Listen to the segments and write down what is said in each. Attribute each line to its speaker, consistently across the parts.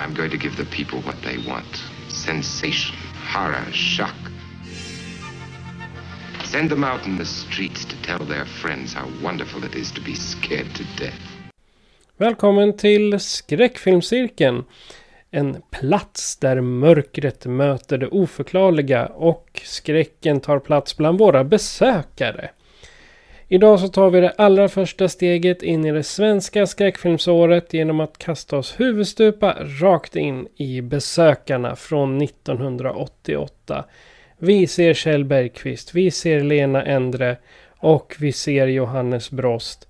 Speaker 1: I'm going to give the people what they want. Sensation, horror, shock. Send them out in the streets to tell their friends how wonderful it is to be scared to death.
Speaker 2: Välkommen till Skräckfilmscirkeln. En plats där mörkret möter det oförklarliga och skräcken tar plats bland våra besökare. Idag så tar vi det allra första steget in i det svenska skräckfilmsåret genom att kasta oss huvudstupa rakt in i besökarna från 1988. Vi ser Kjell Bergqvist, vi ser Lena Endre och vi ser Johannes Brost.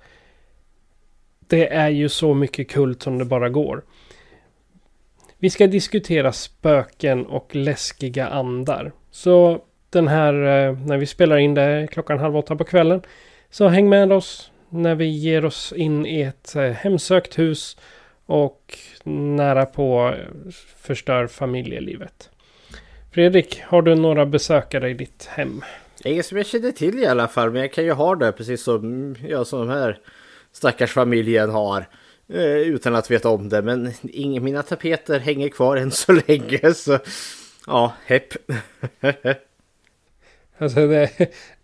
Speaker 2: Det är ju så mycket kult som det bara går. Vi ska diskutera spöken och läskiga andar. Så den här, eh, när vi spelar in det klockan halv åtta på kvällen. Så häng med oss när vi ger oss in i ett eh, hemsökt hus och nära på eh, förstör familjelivet. Fredrik, har du några besökare i ditt hem?
Speaker 3: Inget som jag känner till i alla fall, men jag kan ju ha det precis som jag som de här stackars familjen har. Eh, utan att veta om det, men ingen, mina tapeter hänger kvar än så länge. Så ja, hepp.
Speaker 2: alltså det,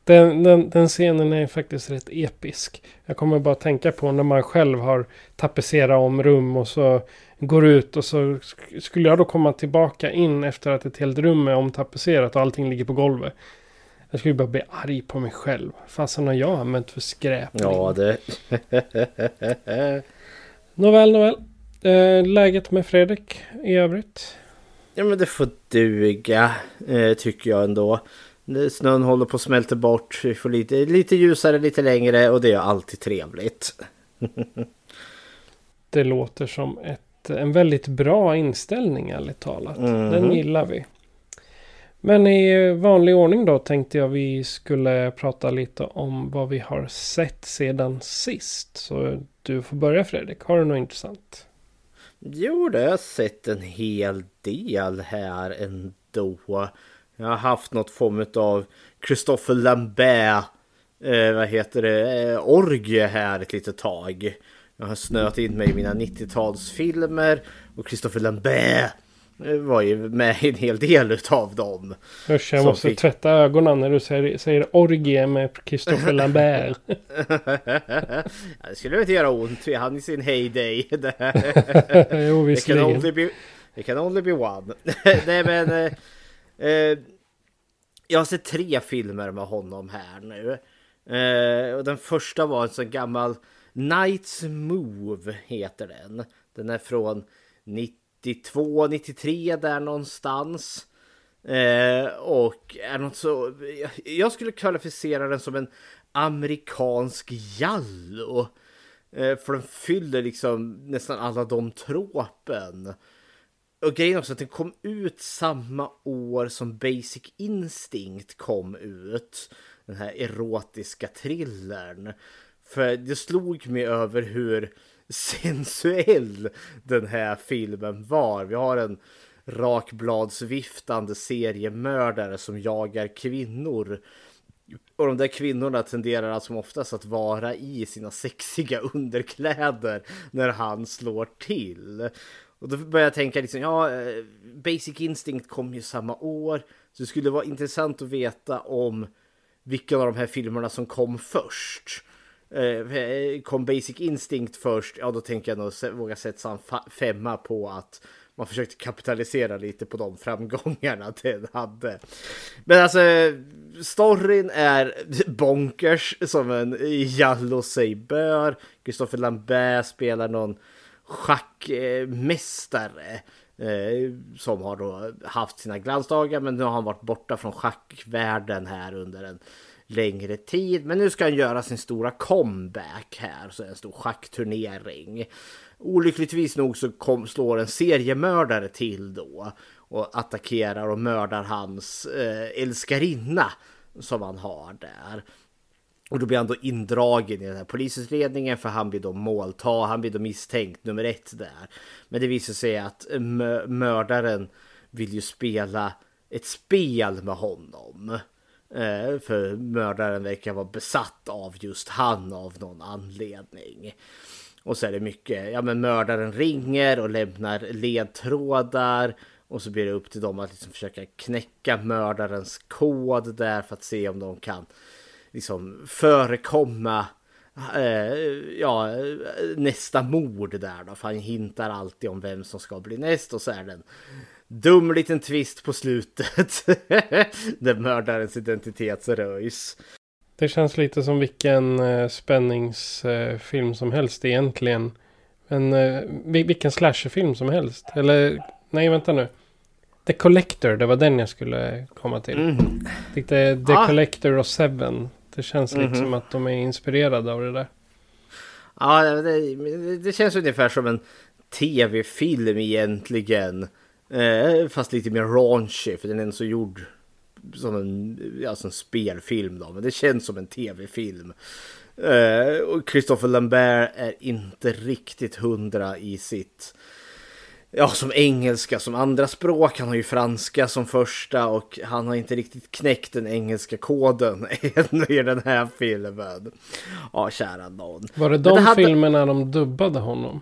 Speaker 2: den, den, den, scenen är faktiskt rätt episk. Jag kommer bara tänka på när man själv har tapetserat om rum och så går ut och så skulle jag då komma tillbaka in efter att ett helt rum är omtapetserat och allting ligger på golvet. Jag skulle bara bli arg på mig själv. Fasen har jag använt för skräpning?
Speaker 3: Ja, det...
Speaker 2: nåväl, nåväl. Eh, läget med Fredrik i övrigt?
Speaker 3: Ja, men det får duga, eh, tycker jag ändå. Snön håller på att smälta bort. Vi får lite, lite ljusare, lite längre och det är alltid trevligt.
Speaker 2: det låter som ett, en väldigt bra inställning, ärligt talat. Mm. Den gillar vi. Men i vanlig ordning då tänkte jag vi skulle prata lite om vad vi har sett sedan sist. Så du får börja Fredrik. Har du något intressant?
Speaker 3: Jo, det har jag sett en hel del här ändå. Jag har haft något form av Christopher Lambert, eh, vad heter det, eh, orgie här ett litet tag. Jag har snöat in mig i mina 90-talsfilmer och Christopher Lambert var ju med i en hel del av dem.
Speaker 2: Usch, jag måste fick... tvätta ögonen när du säger, säger orgie med Christopher Lambert.
Speaker 3: det skulle inte göra ont. Han i sin heyday.
Speaker 2: jo, visserligen.
Speaker 3: Det kan only be one. Nej men... Eh, jag har sett tre filmer med honom här nu. Eh, och den första var en sån gammal Night's Move heter den. Den är från 92, 93 där någonstans. Eh, och är något så... Jag skulle kvalificera den som en amerikansk jallo. Eh, för den fyller liksom nästan alla de tråpen. Och grejen också att den kom ut samma år som Basic Instinct kom ut. Den här erotiska thrillern. För det slog mig över hur sensuell den här filmen var. Vi har en rakbladsviftande seriemördare som jagar kvinnor. Och de där kvinnorna tenderar alltså oftast att vara i sina sexiga underkläder när han slår till. Och då började jag tänka liksom, ja, eh, Basic Instinct kom ju samma år. Så det skulle vara intressant att veta om vilka av de här filmerna som kom först. Eh, eh, kom Basic Instinct först, ja då tänker jag nog våga sätta en femma på att man försökte kapitalisera lite på de framgångarna den hade. Men alltså, storyn är bonkers som en Jallo sig bör. Christopher Lambert spelar någon schackmästare eh, som har då haft sina glansdagar men nu har han varit borta från schackvärlden här under en längre tid. Men nu ska han göra sin stora comeback här, så en stor schackturnering. Olyckligtvis nog så kom, slår en seriemördare till då och attackerar och mördar hans eh, älskarinna som han har där. Och då blir han då indragen i den här polisutredningen för han blir då målta, han blir då misstänkt nummer ett där. Men det visar sig att mördaren vill ju spela ett spel med honom. Eh, för mördaren verkar vara besatt av just han av någon anledning. Och så är det mycket, ja men mördaren ringer och lämnar ledtrådar. Och så blir det upp till dem att liksom försöka knäcka mördarens kod där för att se om de kan liksom förekomma eh, ja, nästa mord där då. För han hintar alltid om vem som ska bli näst och så är det en dum liten twist på slutet. där mördarens identitet röjs.
Speaker 2: Det känns lite som vilken eh, spänningsfilm eh, som helst egentligen. Men eh, vilken slasherfilm som helst. Eller nej vänta nu. The Collector, det var den jag skulle komma till. Mm. Lite The ah. Collector och Seven. Det känns mm -hmm. lite som att de är inspirerade av det där.
Speaker 3: Ja, det, det känns ungefär som en tv-film egentligen. Eh, fast lite mer raunchy, för den är så gjord som en, alltså en spelfilm då. Men det känns som en tv-film. Eh, och Christopher Lambert är inte riktigt hundra i sitt ja, som engelska som andra språk. Han har ju franska som första och han har inte riktigt knäckt den engelska koden ännu i den här filmen. Ja, kära någon.
Speaker 2: Var det de det hade... filmerna de dubbade honom?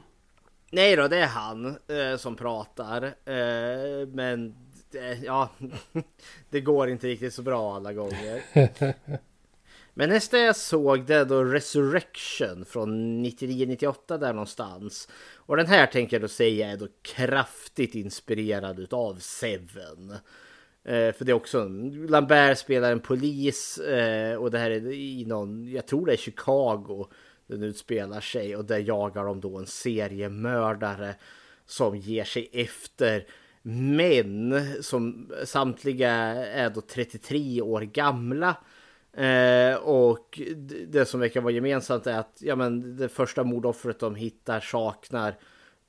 Speaker 3: Nej då, det är han eh, som pratar. Eh, men eh, ja, det går inte riktigt så bra alla gånger. Men nästa jag såg det är då Resurrection från 99-98 där någonstans. Och den här tänker jag då säga är då kraftigt inspirerad utav Seven. Eh, för det är också, Lambert spelar en polis eh, och det här är i någon, jag tror det är Chicago den utspelar sig och där jagar de då en seriemördare som ger sig efter män som samtliga är då 33 år gamla Eh, och det som verkar vara gemensamt är att ja, men det första mordoffret de hittar saknar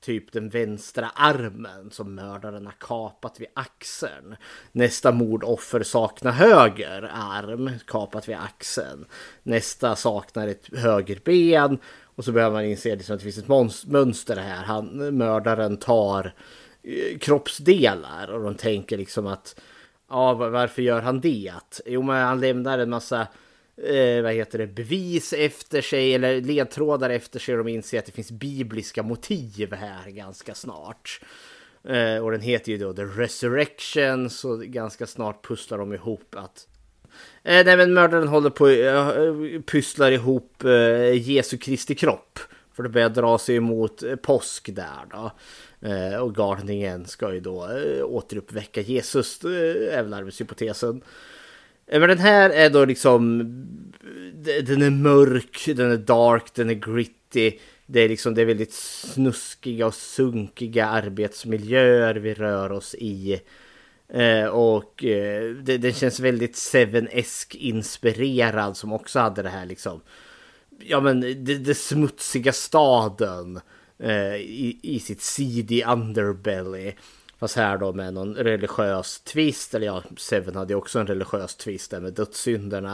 Speaker 3: typ den vänstra armen som mördaren har kapat vid axeln. Nästa mordoffer saknar höger arm kapat vid axeln. Nästa saknar ett höger ben och så behöver man inse liksom att det finns ett mönster här. Han, mördaren tar eh, kroppsdelar och de tänker liksom att Ja, varför gör han det? Jo, men han lämnar en massa eh, vad heter det, bevis efter sig eller ledtrådar efter sig och de inser att det finns bibliska motiv här ganska snart. Eh, och den heter ju då The Resurrection så ganska snart pusslar de ihop att eh, nej men mördaren håller på eh, pusslar ihop eh, Jesu Kristi kropp. För det börjar dra sig emot eh, påsk där då. Eh, och galningen ska ju då eh, återuppväcka Jesus, eh, är väl arbetshypotesen. Eh, men den här är då liksom, den är mörk, den är dark, den är gritty. Det är liksom, det är väldigt snuskiga och sunkiga arbetsmiljöer vi rör oss i. Eh, och eh, det, den känns väldigt Seven-esk inspirerad som också hade det här liksom, ja men det, det smutsiga staden eh, Eh, i, i sitt seedy underbelly. Fast här då med någon religiös twist, eller ja, Seven hade ju också en religiös twist där med dödssynderna.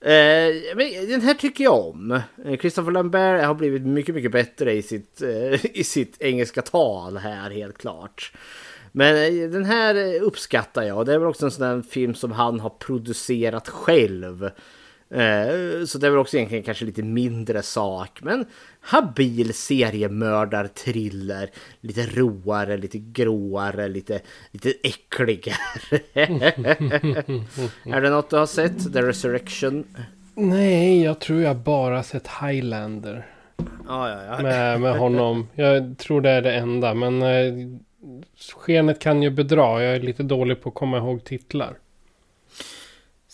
Speaker 3: Eh, men den här tycker jag om. Eh, Christopher Lambert har blivit mycket, mycket bättre i sitt, eh, i sitt engelska tal här helt klart. Men eh, den här eh, uppskattar jag. Det är väl också en sån där film som han har producerat själv. Eh, så det är väl också egentligen kanske lite mindre sak. Men habil seriemördar-thriller. Lite roare, lite gråare, lite, lite äckligare. är det något du har sett? The Resurrection?
Speaker 2: Nej, jag tror jag bara sett Highlander.
Speaker 3: Ah, ja, ja.
Speaker 2: Med, med honom. Jag tror det är det enda. Men eh, skenet kan ju bedra. Jag är lite dålig på att komma ihåg titlar.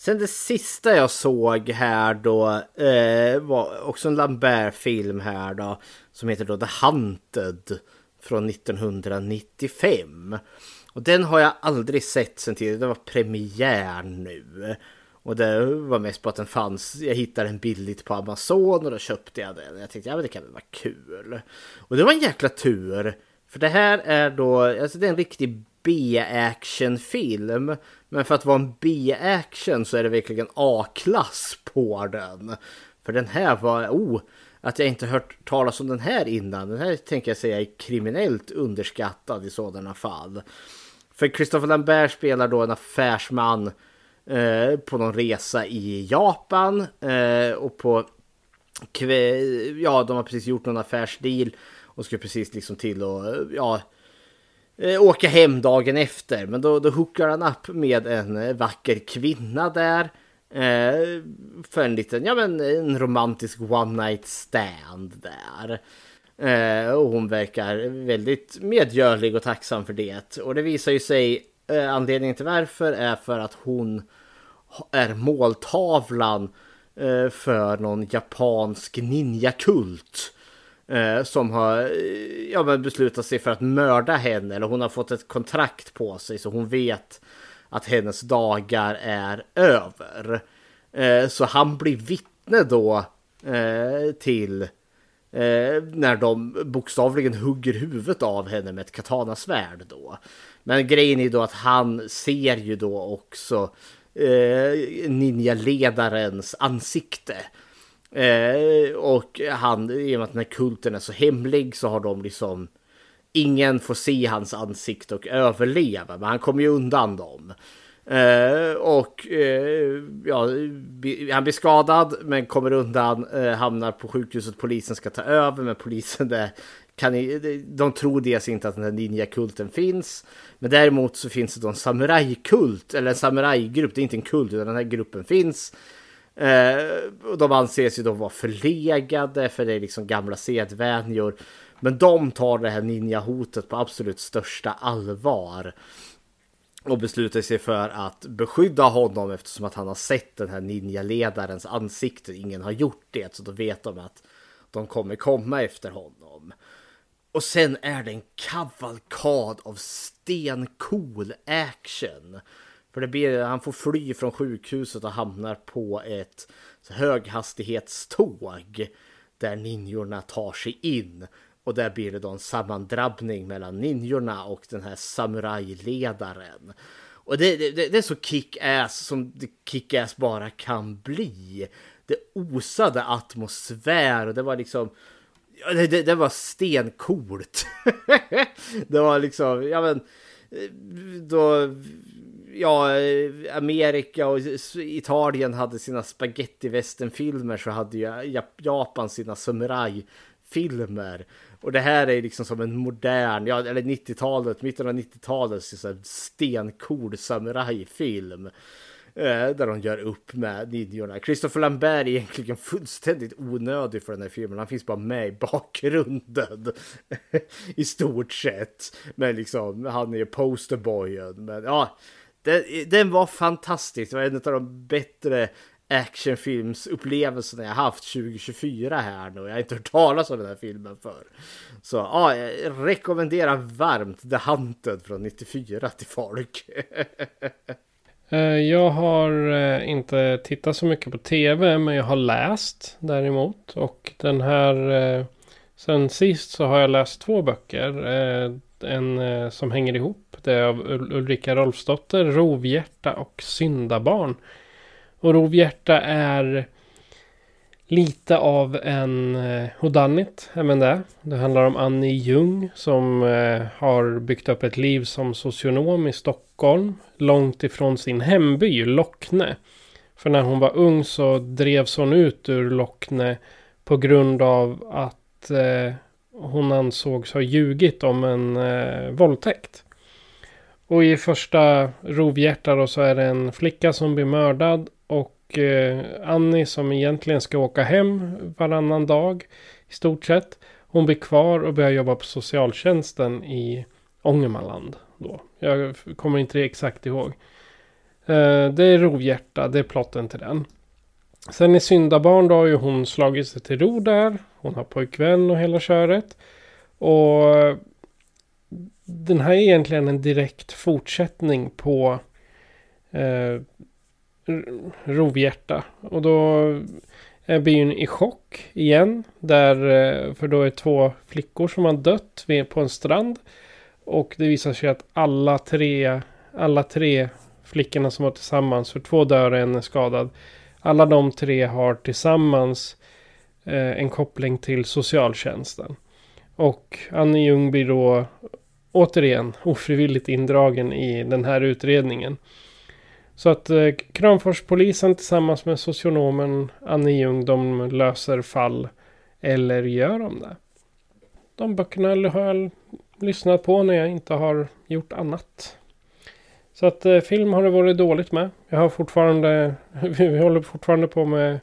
Speaker 3: Sen det sista jag såg här då eh, var också en Lambert-film här då som heter då The Hunted från 1995. Och den har jag aldrig sett sen tidigare. Det var premiär nu. Och det var mest på att den fanns. Jag hittade den billigt på Amazon och då köpte jag den. Jag tänkte ja men det kan väl vara kul. Och det var en jäkla tur. För det här är då, alltså det är en riktig B-actionfilm. Men för att vara en B-action så är det verkligen A-klass på den. För den här var, oh, att jag inte hört talas om den här innan. Den här tänker jag säga är kriminellt underskattad i sådana fall. För Christopher Lambert spelar då en affärsman eh, på någon resa i Japan. Eh, och på ja, de har precis gjort någon affärsdeal och ska precis liksom till och ja, Eh, åka hem dagen efter. Men då, då hookar han upp med en eh, vacker kvinna där. Eh, för en liten, ja men en romantisk one night stand där. Eh, och hon verkar väldigt medgörlig och tacksam för det. Och det visar ju sig, eh, anledningen till varför är för att hon är måltavlan eh, för någon japansk ninjakult. Eh, som har eh, ja, men beslutat sig för att mörda henne. Eller hon har fått ett kontrakt på sig så hon vet att hennes dagar är över. Eh, så han blir vittne då eh, till eh, när de bokstavligen hugger huvudet av henne med ett katanasvärd då. Men grejen är då att han ser ju då också eh, ninjaledarens ansikte. Eh, och han, i och med att den här kulten är så hemlig så har de liksom Ingen får se hans ansikte och överleva, men han kommer ju undan dem. Eh, och eh, ja, han blir skadad men kommer undan, eh, hamnar på sjukhuset, polisen ska ta över men polisen det kan, de tror dels inte att den här ninjakulten finns. Men däremot så finns det då en samurajkult, eller en samurajgrupp, det är inte en kult utan den här gruppen finns. Eh, de anses ju då vara förlegade för det är liksom gamla sedvänjor. Men de tar det här ninjahotet på absolut största allvar. Och beslutar sig för att beskydda honom eftersom att han har sett den här ninjaledarens ansikte. Ingen har gjort det så då vet de att de kommer komma efter honom. Och sen är det en kavalkad av stencool action. För det blir, han får fly från sjukhuset och hamnar på ett höghastighetståg där ninjorna tar sig in. Och där blir det då en sammandrabbning mellan ninjorna och den här samurajledaren. Och det, det, det är så kick-ass som kick-ass bara kan bli. Det osade atmosfär och det var liksom... Det, det, det var stencoolt. det var liksom, ja men... Eh, då, ja, Amerika och Italien hade sina spaghetti filmer så hade ju Japan sina samurajfilmer. Och det här är liksom som en modern, ja eller 90-talet, mitten av 90-talet, stencool samurajfilm. Eh, där de gör upp med ninjorna. Christopher Lambert är egentligen fullständigt onödig för den här filmen. Han finns bara med i bakgrunden. I stort sett. Men liksom, han är ju posterboyen. Men ja, den, den var fantastisk. Det var en av de bättre actionfilmsupplevelserna jag haft 2024 här nu. Jag har inte hört talas om den här filmen för. Så ja, jag rekommenderar varmt The Hunted från 94 till folk.
Speaker 2: Eh, jag har eh, inte tittat så mycket på tv men jag har läst däremot. Och den här eh, sen sist så har jag läst två böcker. En eh, som hänger ihop. Det är av Ulrika Rolfsdotter, Rovhjärta och Syndabarn. Och Rovhjärta är lite av en eh, whodunit, även det. Det handlar om Annie Ljung som eh, har byggt upp ett liv som socionom i Stockholm. Långt ifrån sin hemby, Lockne. För när hon var ung så drevs hon ut ur Lockne på grund av att eh, hon ansågs ha ljugit om en eh, våldtäkt. Och i första Rovhjärta då så är det en flicka som blir mördad och eh, Annie som egentligen ska åka hem varannan dag i stort sett. Hon blir kvar och börjar jobba på socialtjänsten i Ångermanland. Då. Jag kommer inte exakt ihåg. Eh, det är Rovhjärta, det är plotten till den. Sen i Syndabarn då har ju hon slagit sig till ro där. Hon har pojkvän och hela köret. Och den här är egentligen en direkt fortsättning på eh, rovhjärta. Och då är byn i chock igen. Där, eh, för då är två flickor som har dött på en strand. Och det visar sig att alla tre, alla tre flickorna som var tillsammans, för två dör och en är skadad. Alla de tre har tillsammans eh, en koppling till socialtjänsten. Och Annie Ljung blir då återigen ofrivilligt indragen i den här utredningen. Så att eh, Kramforspolisen tillsammans med socionomen Annie Ljung de löser fall. Eller gör de det? De böckerna har jag lyssnat på när jag inte har gjort annat. Så att eh, film har det varit dåligt med. Jag har fortfarande, vi håller fortfarande på med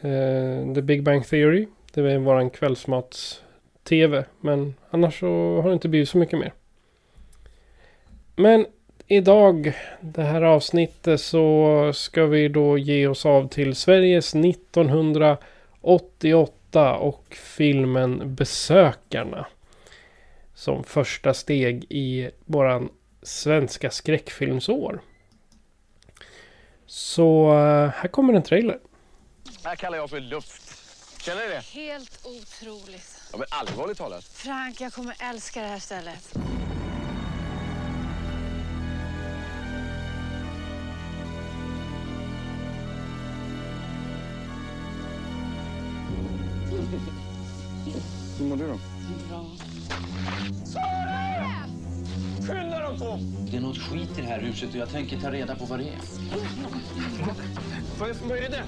Speaker 2: eh, The Big Bang Theory. Det är våran kvällsmats-tv. Men annars så har det inte blivit så mycket mer. Men idag, det här avsnittet, så ska vi då ge oss av till Sveriges 1988 och filmen Besökarna. Som första steg i våran svenska skräckfilmsår. Så eh, här kommer en trailer.
Speaker 4: Det här kallar jag för luft. Känner ni det?
Speaker 5: Helt otroligt.
Speaker 4: Ja, men allvarligt talat.
Speaker 5: Frank, jag kommer älska det här stället.
Speaker 4: Hur mår du då?
Speaker 5: Bra.
Speaker 4: Dem två!
Speaker 6: Det är något skit i det här huset och jag tänker ta reda på vad det är.
Speaker 4: Vad, vad är det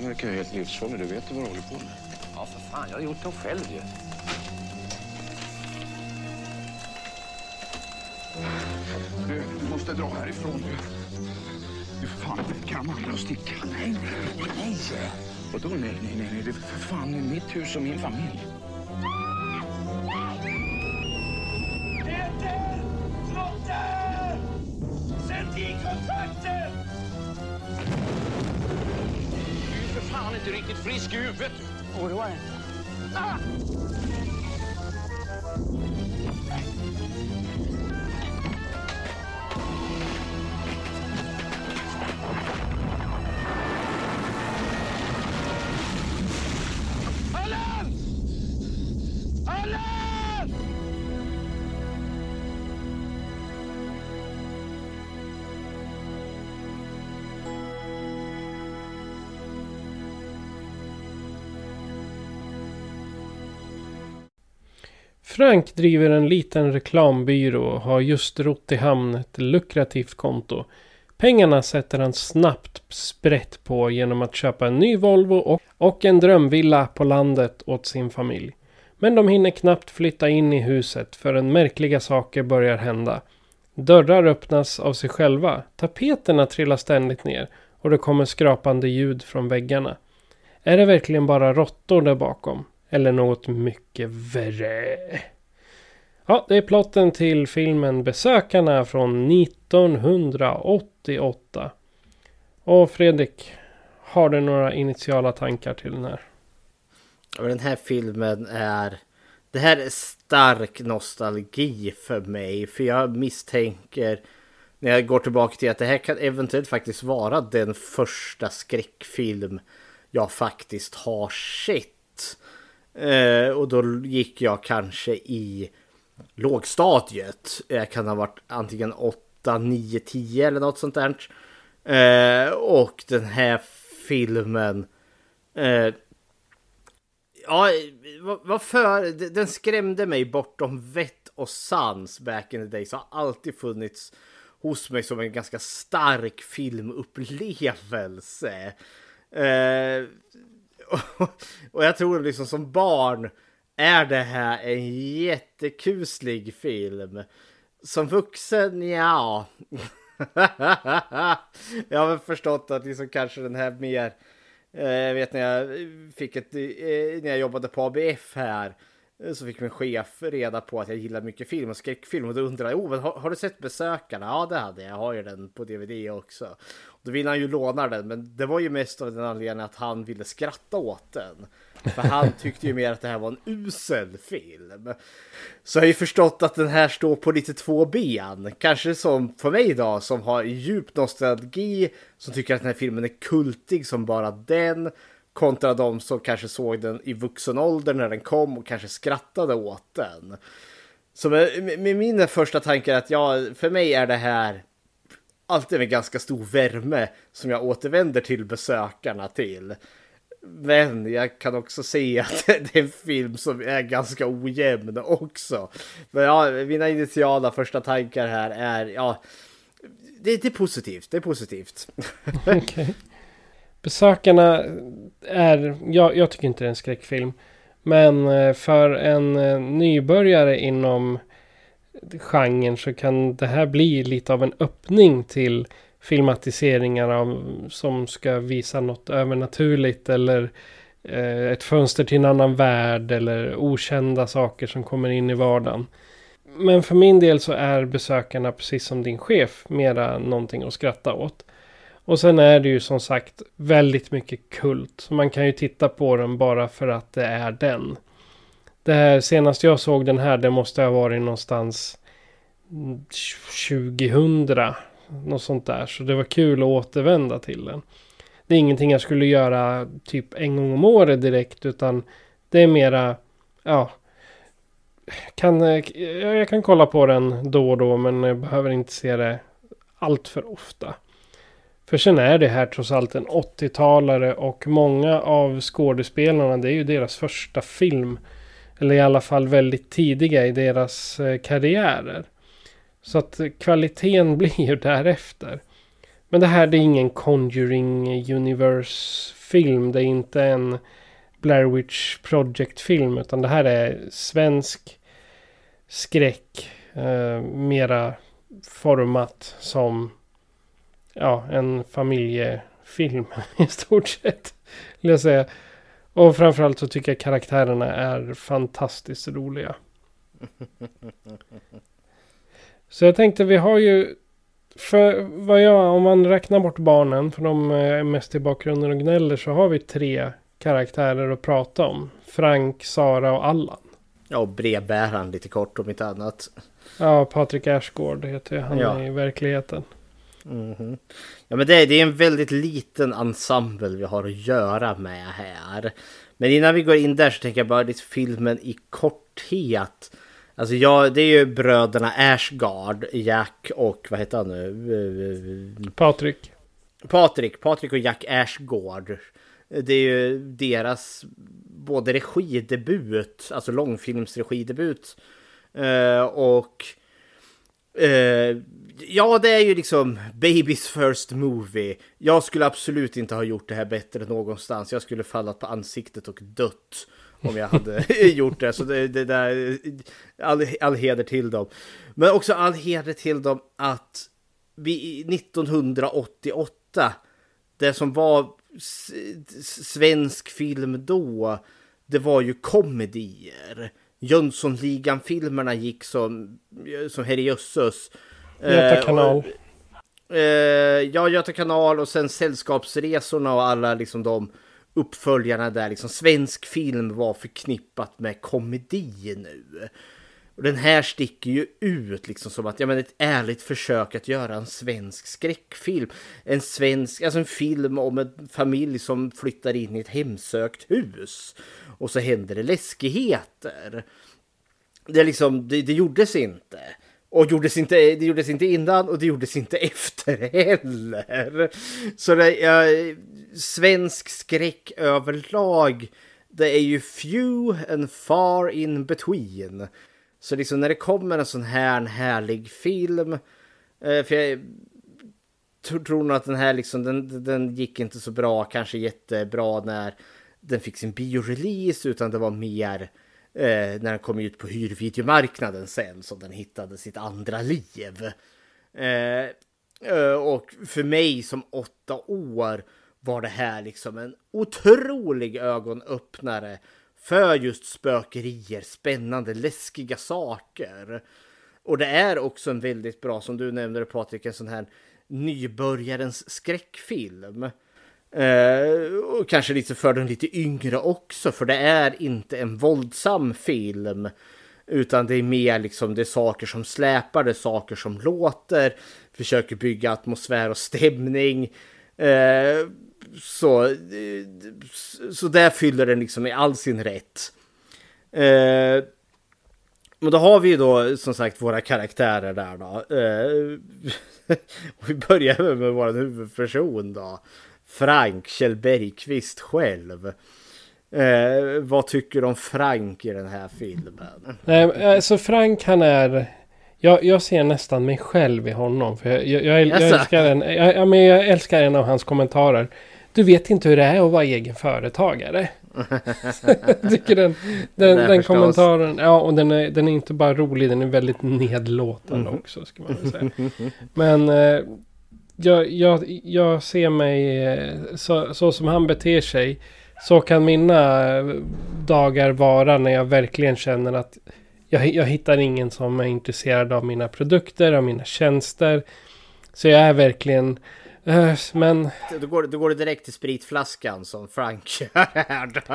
Speaker 7: nu verkar jag helt livsfarlig. Du vet vad du håller på med.
Speaker 6: Ja, för fan. Jag har gjort dem själv ju.
Speaker 7: Du, du måste dra härifrån. Du, du fan kan andra sticka. Nej, nej, nej. Vadå nej, nej, nej, nej. Det är för fan mitt hus och min familj.
Speaker 4: Peter! Sätt in kontakten!
Speaker 6: Du är för fan inte riktigt frisk i huvudet.
Speaker 4: Oroa dig. Ah!
Speaker 2: Frank driver en liten reklambyrå och har just rott i hamn ett lukrativt konto. Pengarna sätter han snabbt sprätt på genom att köpa en ny Volvo och, en drömvilla på landet åt sin familj. Men de hinner knappt flytta in i huset förrän märkliga saker börjar hända. Dörrar öppnas av sig själva, tapeterna trillar ständigt ner och det kommer skrapande ljud från väggarna. Är det verkligen bara råttor där bakom? Eller något mycket värre? Ja, det är plotten till filmen Besökarna från 1988. Och Fredrik, har du några initiala tankar till den här?
Speaker 3: Ja, Den här filmen är... Det här är stark nostalgi för mig. För jag misstänker när jag går tillbaka till att det här kan eventuellt faktiskt vara den första skräckfilm jag faktiskt har sett. Eh, och då gick jag kanske i lågstadiet. Jag kan ha varit antingen 8, 9, 10 eller något sånt där. Eh, och den här filmen... Eh, ja, vad, för... Den skrämde mig bortom vett och sans back in the days. Har alltid funnits hos mig som en ganska stark filmupplevelse. Eh, och, och jag tror liksom som barn är det här en jättekuslig film. Som vuxen, ja. jag har väl förstått att liksom kanske den här mer... eh, Jag vet när jag fick ett... eh, När jag jobbade på ABF här eh, så fick min chef reda på att jag gillar mycket film och skräckfilm och då undrade jag, oh, har, har, du sett Besökarna? Ja, det hade jag. Jag har ju den på DVD också. Då ville han ju låna den, men det var ju mest av den anledningen att han ville skratta åt den. För han tyckte ju mer att det här var en usel film. Så jag har ju förstått att den här står på lite två ben. Kanske som för mig då, som har djup nostalgi, som tycker att den här filmen är kultig som bara den. Kontra de som kanske såg den i vuxen ålder när den kom och kanske skrattade åt den. Så med, med min första tankar att ja, för mig är det här alltid med ganska stor värme som jag återvänder till besökarna till. Men jag kan också se att det är en film som är ganska ojämn också. Men ja, mina initiala första tankar här är, ja, det, det är positivt, det är positivt.
Speaker 2: okay. Besökarna är, jag, jag tycker inte det är en skräckfilm. Men eh, för en eh, nybörjare inom genren så kan det här bli lite av en öppning till filmatiseringar av, som ska visa något övernaturligt eller eh, ett fönster till en annan värld eller okända saker som kommer in i vardagen. Men för min del så är besökarna precis som din chef mera någonting att skratta åt. Och sen är det ju som sagt väldigt mycket kult. Så man kan ju titta på den bara för att det är den. Det här senast jag såg den här det måste ha varit någonstans 2000 något sånt där. Så det var kul att återvända till den. Det är ingenting jag skulle göra typ en gång om året direkt. Utan det är mera, ja. Kan, eh, jag kan kolla på den då och då men jag behöver inte se det allt för ofta. För sen är det här trots allt en 80-talare och många av skådespelarna det är ju deras första film. Eller i alla fall väldigt tidiga i deras eh, karriärer. Så att kvaliteten blir ju därefter. Men det här det är ingen Conjuring Universe-film. Det är inte en Blair Witch Project-film. Utan det här är svensk skräck. Eh, mera format som ja, en familjefilm i stort sett. Vill jag säga. Och framförallt så tycker jag karaktärerna är fantastiskt roliga. Så jag tänkte vi har ju för vad jag, om man räknar bort barnen, för de är mest i bakgrunden och gnäller, så har vi tre karaktärer att prata om. Frank, Sara och Allan.
Speaker 3: Ja, och brevbäraren lite kort om inte annat.
Speaker 2: Ja, Patrik Ersgård heter han ja. i verkligheten.
Speaker 3: Mm. Ja, men det, det är en väldigt liten ensemble vi har att göra med här. Men innan vi går in där så tänker jag bara lite filmen i korthet. Alltså ja, det är ju bröderna Ashgard, Jack och vad heter han nu?
Speaker 2: Patrik.
Speaker 3: Patrik, Patrik och Jack Ashgard. Det är ju deras både regidebut, alltså långfilmsregidebut. Uh, och uh, ja, det är ju liksom Babys first movie. Jag skulle absolut inte ha gjort det här bättre någonstans. Jag skulle fallat på ansiktet och dött om jag hade gjort det. Så det, det där, all, all heder till dem. Men också all heder till dem att vi 1988, det som var svensk film då, det var ju komedier. Jönssonligan-filmerna gick som, som herrejösses.
Speaker 2: Göta kanal.
Speaker 3: Eh, ja, Göta kanal och sen Sällskapsresorna och alla liksom de uppföljarna där liksom svensk film var förknippat med komedi nu. Och den här sticker ju ut liksom som att, ja men ett ärligt försök att göra en svensk skräckfilm. En svensk, alltså en film om en familj som flyttar in i ett hemsökt hus. Och så händer det läskigheter. Det liksom, det, det gjordes inte. Och gjordes inte, det gjordes inte innan och det gjordes inte efter heller. Så det, ja, svensk skräck överlag, det är ju few and far in between. Så liksom när det kommer en sån här en härlig film, eh, för jag tror nog att den här liksom, den, den gick inte så bra, kanske jättebra när den fick sin biorelease, utan det var mer Eh, när den kom ut på hyrvideomarknaden sen som den hittade sitt andra liv. Eh, eh, och för mig som åtta år var det här liksom en otrolig ögonöppnare för just spökerier, spännande, läskiga saker. Och det är också en väldigt bra, som du nämnde Patrik, en sån här nybörjarens skräckfilm. Eh, och kanske lite för den lite yngre också, för det är inte en våldsam film. Utan det är mer liksom det är saker som släpar, det är saker som låter, försöker bygga atmosfär och stämning. Eh, så, så där fyller den liksom i all sin rätt. Eh, men då har vi ju då som sagt våra karaktärer där då. Eh, vi börjar med vår huvudperson då. Frank Kjell Bergqvist själv. Eh, vad tycker du om Frank i den här filmen?
Speaker 2: Nej, alltså Frank han är... Jag, jag ser nästan mig själv i honom. För jag, jag, jag, jag älskar, en, jag, men jag älskar en av hans kommentarer. Du vet inte hur det är att vara egen företagare. jag tycker den, den, den kommentaren, ja och den är, den är inte bara rolig, den är väldigt nedlåtande mm. också. Ska man säga. Men eh, jag, jag, jag ser mig eh, så, så som han beter sig. Så kan mina dagar vara när jag verkligen känner att jag, jag hittar ingen som är intresserad av mina produkter, av mina tjänster. Så jag är verkligen Uh, men...
Speaker 3: Då går, då går du direkt till spritflaskan som Frank.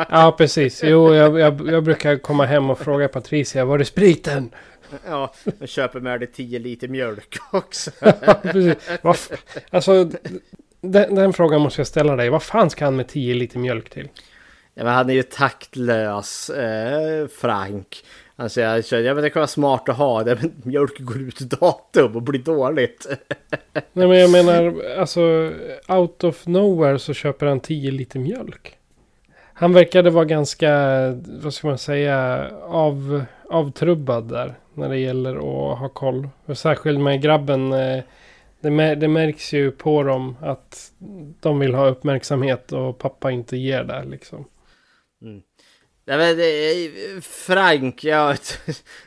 Speaker 2: Ja, precis. Jo, jag, jag, jag, brukar komma hem och fråga Patricia, var är spriten?
Speaker 3: Ja, jag köper med dig 10 liter mjölk också.
Speaker 2: ja. Alltså, den, den, frågan måste jag ställa dig. Vad fan ska han med 10 liter mjölk till?
Speaker 3: Ja, men han är ju taktlös, eh, Frank. Han säger, ja men det kan vara smart att ha det, men mjölk går ut datum och blir dåligt.
Speaker 2: Nej men jag menar, alltså out of nowhere så köper han 10 liter mjölk. Han verkade vara ganska, vad ska man säga, av, avtrubbad där. När det gäller att ha koll. Och särskilt med grabben. Eh, det, det märks ju på dem att de vill ha uppmärksamhet och pappa inte ger det liksom.
Speaker 3: Mm. jag men, Frank, ja,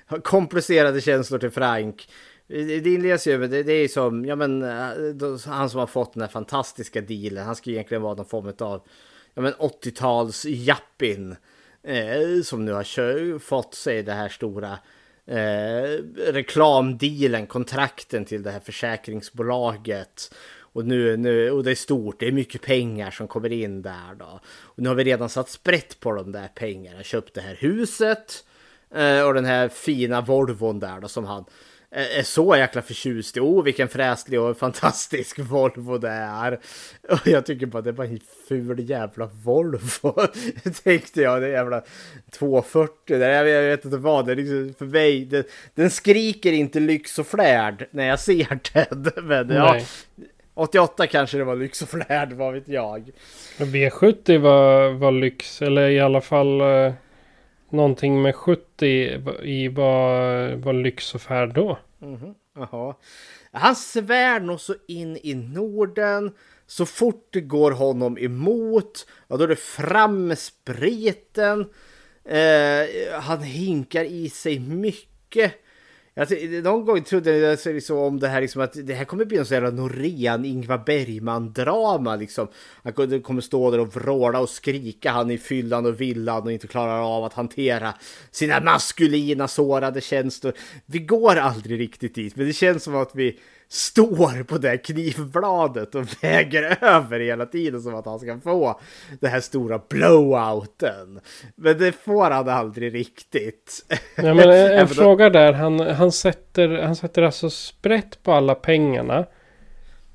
Speaker 3: komplicerade känslor till Frank. Det inleds ju med, det, det är som, ja men, eh, han som har fått den här fantastiska dealen. Han ska egentligen vara någon form av, ja men 80-tals jappin. Eh, som nu har fått sig det här stora eh, reklamdealen, kontrakten till det här försäkringsbolaget. Och, nu, nu, och det är stort, det är mycket pengar som kommer in där då. Och nu har vi redan satt sprätt på de där pengarna. Köpt det här huset eh, och den här fina Volvon där då som han är så jäkla förtjust i. Oh, vilken fräslig och fantastisk Volvo det är. Och jag tycker bara det bara en ful jävla Volvo. Tänkte jag, det jävla 240 där. Jag vet inte vad, det är liksom för mig. Det, den skriker inte lyx och flärd när jag ser den. Men ja, 88 kanske det var lyx och flärd, vad vet jag.
Speaker 2: V70 var, var lyx, eller i alla fall eh, någonting med 70 i vad, vad lyx och färd då.
Speaker 3: Mm -hmm. Han svär nog så in i Norden. Så fort det går honom emot, ja då är det fram med spriten. Eh, han hinkar i sig mycket. Alltså, någon gång trodde jag liksom om det här liksom att det här kommer bli en sån jävla Norén Ingvar Bergman-drama liksom. Han kommer stå där och vråla och skrika han i fyllan och villan och inte klarar av att hantera sina maskulina sårade känslor. Vi går aldrig riktigt dit, men det känns som att vi står på det knivbladet och väger över hela tiden som att han ska få den här stora blowouten. Men det får han aldrig riktigt.
Speaker 2: Ja, men en, en fråga där. Han, han, sätter, han sätter alltså sprätt på alla pengarna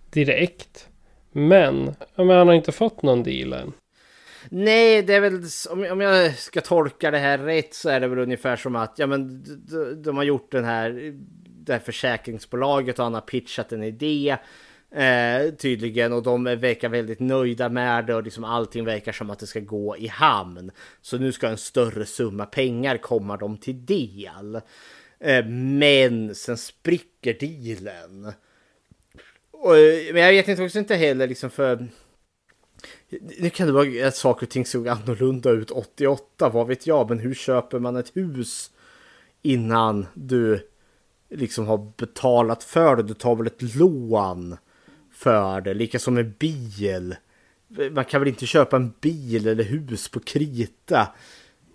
Speaker 2: direkt. Men, men han har inte fått någon deal än.
Speaker 3: Nej, det är väl om, om jag ska tolka det här rätt så är det väl ungefär som att ja, men de, de har gjort den här det här försäkringsbolaget och han har pitchat en idé. Eh, tydligen och de verkar väldigt nöjda med det och liksom allting verkar som att det ska gå i hamn. Så nu ska en större summa pengar komma dem till del. Eh, men sen spricker dealen. Och, eh, men jag vet inte också inte heller liksom för nu kan det vara att saker och ting såg annorlunda ut 88, vad vet jag, men hur köper man ett hus innan du liksom har betalat för det. Du tar väl ett lån för det. Lika som en bil. Man kan väl inte köpa en bil eller hus på krita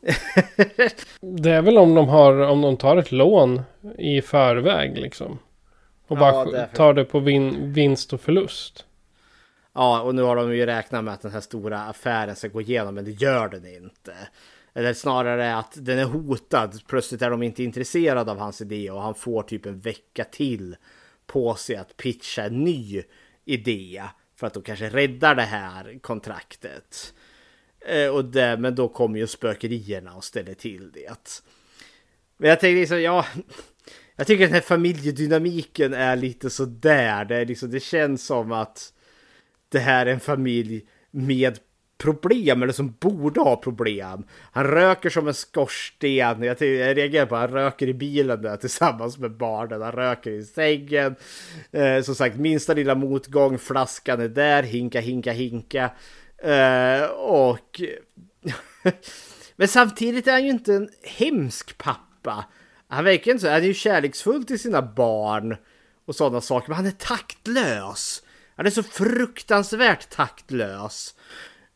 Speaker 2: Det är väl om de har, om de tar ett lån i förväg liksom. Och
Speaker 3: Ja,
Speaker 2: bara
Speaker 3: det är för-
Speaker 2: tar det på vin, vinst och förlust.
Speaker 3: Ja, och nu har de ju räknat med att den här stora affären ska gå igenom, men det gör den inte. Eller snarare att den är hotad. Plötsligt är de inte intresserade av hans idé och han får typ en vecka till på sig att pitcha en ny idé för att de kanske räddar det här kontraktet. Eh, och det, men då kommer ju spökerierna och ställer till det. Men jag tänker liksom, ja, jag tycker den här familjedynamiken är lite sådär. Det, är liksom, det känns som att det här är en familj med problem eller som borde ha problem. Han röker som en skorsten. Jag, jag reagerar på att han röker i bilen där tillsammans med barnen. Han röker i sängen. Eh, som sagt, minsta lilla motgång, flaskan är där, hinka, hinka, hinka. Eh, och... Men samtidigt är han ju inte en hemsk pappa. Han verkar inte så. Han är ju kärleksfull till sina barn och sådana saker. Men han är taktlös. Han är så fruktansvärt taktlös.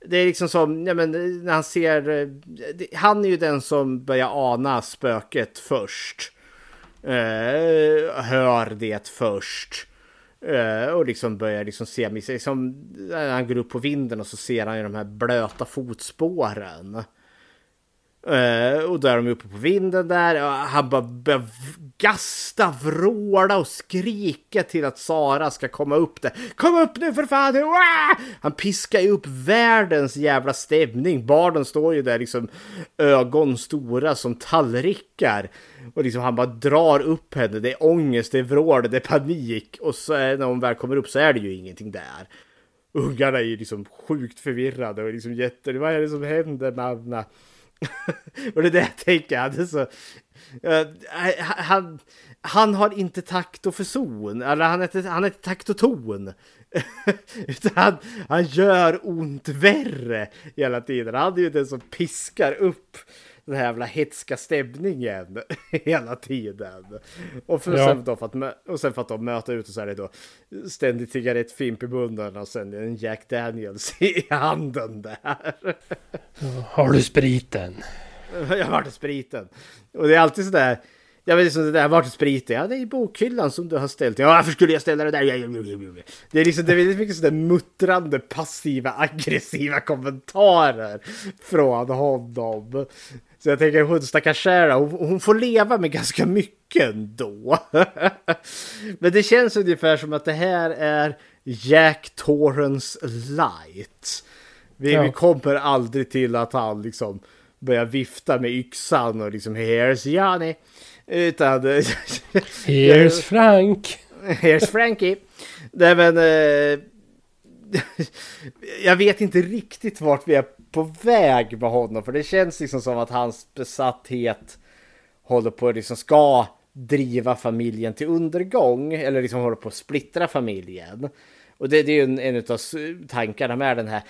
Speaker 3: Det är liksom som, ja men när han ser, eh, det- han är ju den som börjar ana spöket först. Eh, hör det först. Eh, och liksom börjar liksom se, liksom, när han går upp på vinden och så ser han ju de här blöta fotspåren. Uh, och då är de uppe på vinden där. Och han bara börjar gasta, vråla och skrika till att Sara ska komma upp där. Kom upp nu för fan! Uah! Han piskar ju upp världens jävla stämning. Barnen står ju där liksom ögon stora som tallrikar. Och liksom han bara drar upp henne. Det är ångest, det är vrål, det är panik. Och så är, när hon väl kommer upp så är det ju ingenting där. Ungarna är ju liksom sjukt förvirrade och liksom jätte... Vad är det som händer Nanna? och det är det jag tänker, han är så... uh, han, han har inte takt och förson, eller han är inte, han är inte takt och ton. Utan han, han gör ont värre hela tiden. Han är ju den som piskar upp den här jävla hetska stämningen hela tiden. Och, för,
Speaker 2: Ja.
Speaker 3: sen då för att, och sen för att de möter ut och så är det då ständigt cigarettfimp i munnen och sen en Jack Daniels i handen där.
Speaker 2: Har du spriten?
Speaker 3: Jag har varit spriten. Och det är alltid sådär. Jag vet inte, det där, vart är spriten? Ja, det är i bokhyllan som du har ställt. Ja, varför skulle jag ställa det där? Det är liksom, det är väldigt mycket sådär muttrande, passiva, aggressiva kommentarer från honom. Så jag tänker, hon stackars Shara, hon, hon får leva med ganska mycket ändå. Men det känns ungefär som att det här är Jack Torrance light. Vi,
Speaker 2: Ja.
Speaker 3: vi kommer aldrig till att han liksom börjar vifta med yxan och liksom here's Johnny. Utan
Speaker 2: Here's Frank.
Speaker 3: here's Frankie. Nej men eh, jag vet inte riktigt vart vi är på väg med honom. För det känns liksom som att hans besatthet håller på att liksom ska driva familjen till undergång. Eller liksom håller på att splittra familjen. Och det, det är ju en, en av tankarna med den här.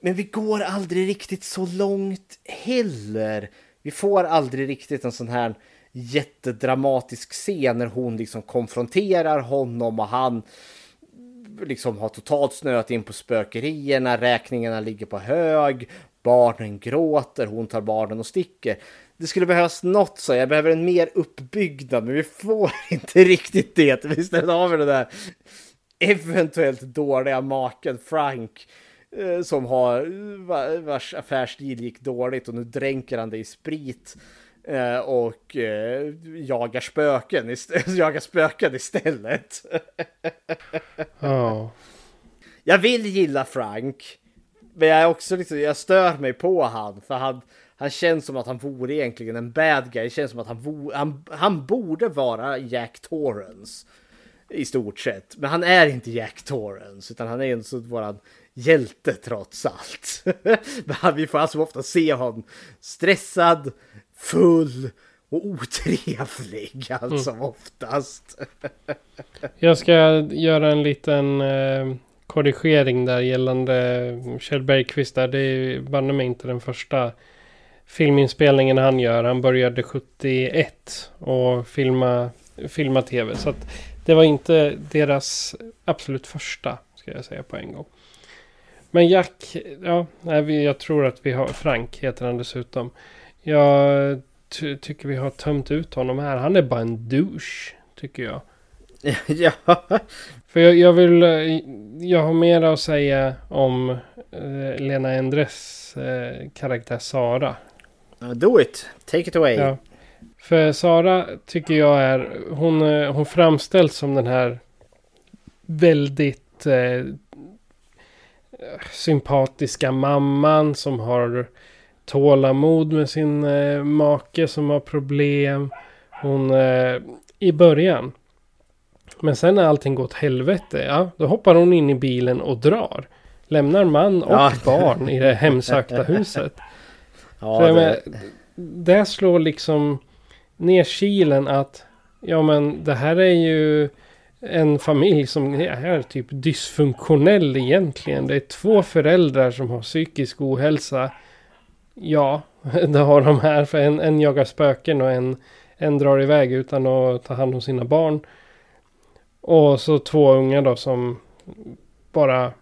Speaker 3: Men vi går aldrig riktigt så långt heller. Vi får aldrig riktigt en sån här jättedramatisk scen när hon liksom konfronterar honom och han liksom har totalt snöat in på spökerierna, räkningarna ligger på hög, barnen gråter, hon tar barnen och sticker. Det skulle behövas något så, jag behöver en mer uppbyggnad, men vi får inte riktigt det. Istället har vi den där eventuellt dåliga maken Frank eh, som har eh, vars affärsstil gick dåligt och nu dränker han det i sprit eh, och eh, jagar spöken, ist- jagar spöken istället.
Speaker 2: Ja.
Speaker 3: Jag vill gilla Frank. Men jag är också liksom, jag stör mig på han. För han, han känns som att han vore egentligen en bad guy. Det känns som att han, vo, han, han borde vara Jack Torrance. I stort sett. Men han är inte Jack Torrance. Utan han är en så våran hjälte trots allt. Men vi får alltså ofta se honom stressad, full och otrevlig. Alltså oftast.
Speaker 2: Jag ska göra en liten eh, korrigering där gällande Kjell Bergqvist. Där. Det är banne mig inte den första filminspelningen han gör. Han började 71 och filma, filma tv. Så att det var inte deras absolut första, ska jag säga på en gång. Men Jack, ja, jag tror att vi har, Frank heter han dessutom. Jag ty tycker vi har tömt ut honom här. Han är bara en douche, tycker jag.
Speaker 3: ja.
Speaker 2: För jag, jag vill... eh, Jag har mer att säga om eh, Lena Endres eh, karaktär Sara.
Speaker 3: Do it. Take it away.
Speaker 2: Ja. För Sara tycker jag är... Hon, eh, hon framställs som den här väldigt eh, sympatiska mamman som har tålamod med sin eh, make som har problem. Hon... Eh, I början. Men sen när allting går åt helvete, ja, då hoppar hon in i bilen och drar. Lämnar man och
Speaker 3: Ja.
Speaker 2: barn i det hemsökta huset.
Speaker 3: Ja, det,
Speaker 2: menar, det slår liksom ner kilen att ja men det här är ju en familj som är typ dysfunktionell egentligen. Det är två föräldrar som har psykisk ohälsa. Ja, det har de här. För en, en jagar spöken och en, en drar iväg utan att ta hand om sina barn. Och så två unga då som bara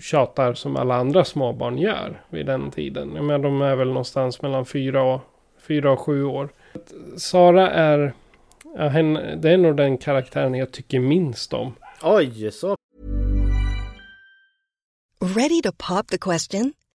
Speaker 2: tjatar som alla andra småbarn gör vid den tiden. Jag menar, de är väl någonstans mellan fyra och, fyra och sju år. Sara är, ja, henne, det är nog den karaktären jag tycker minst om.
Speaker 3: oj, så
Speaker 8: Ready to pop the question?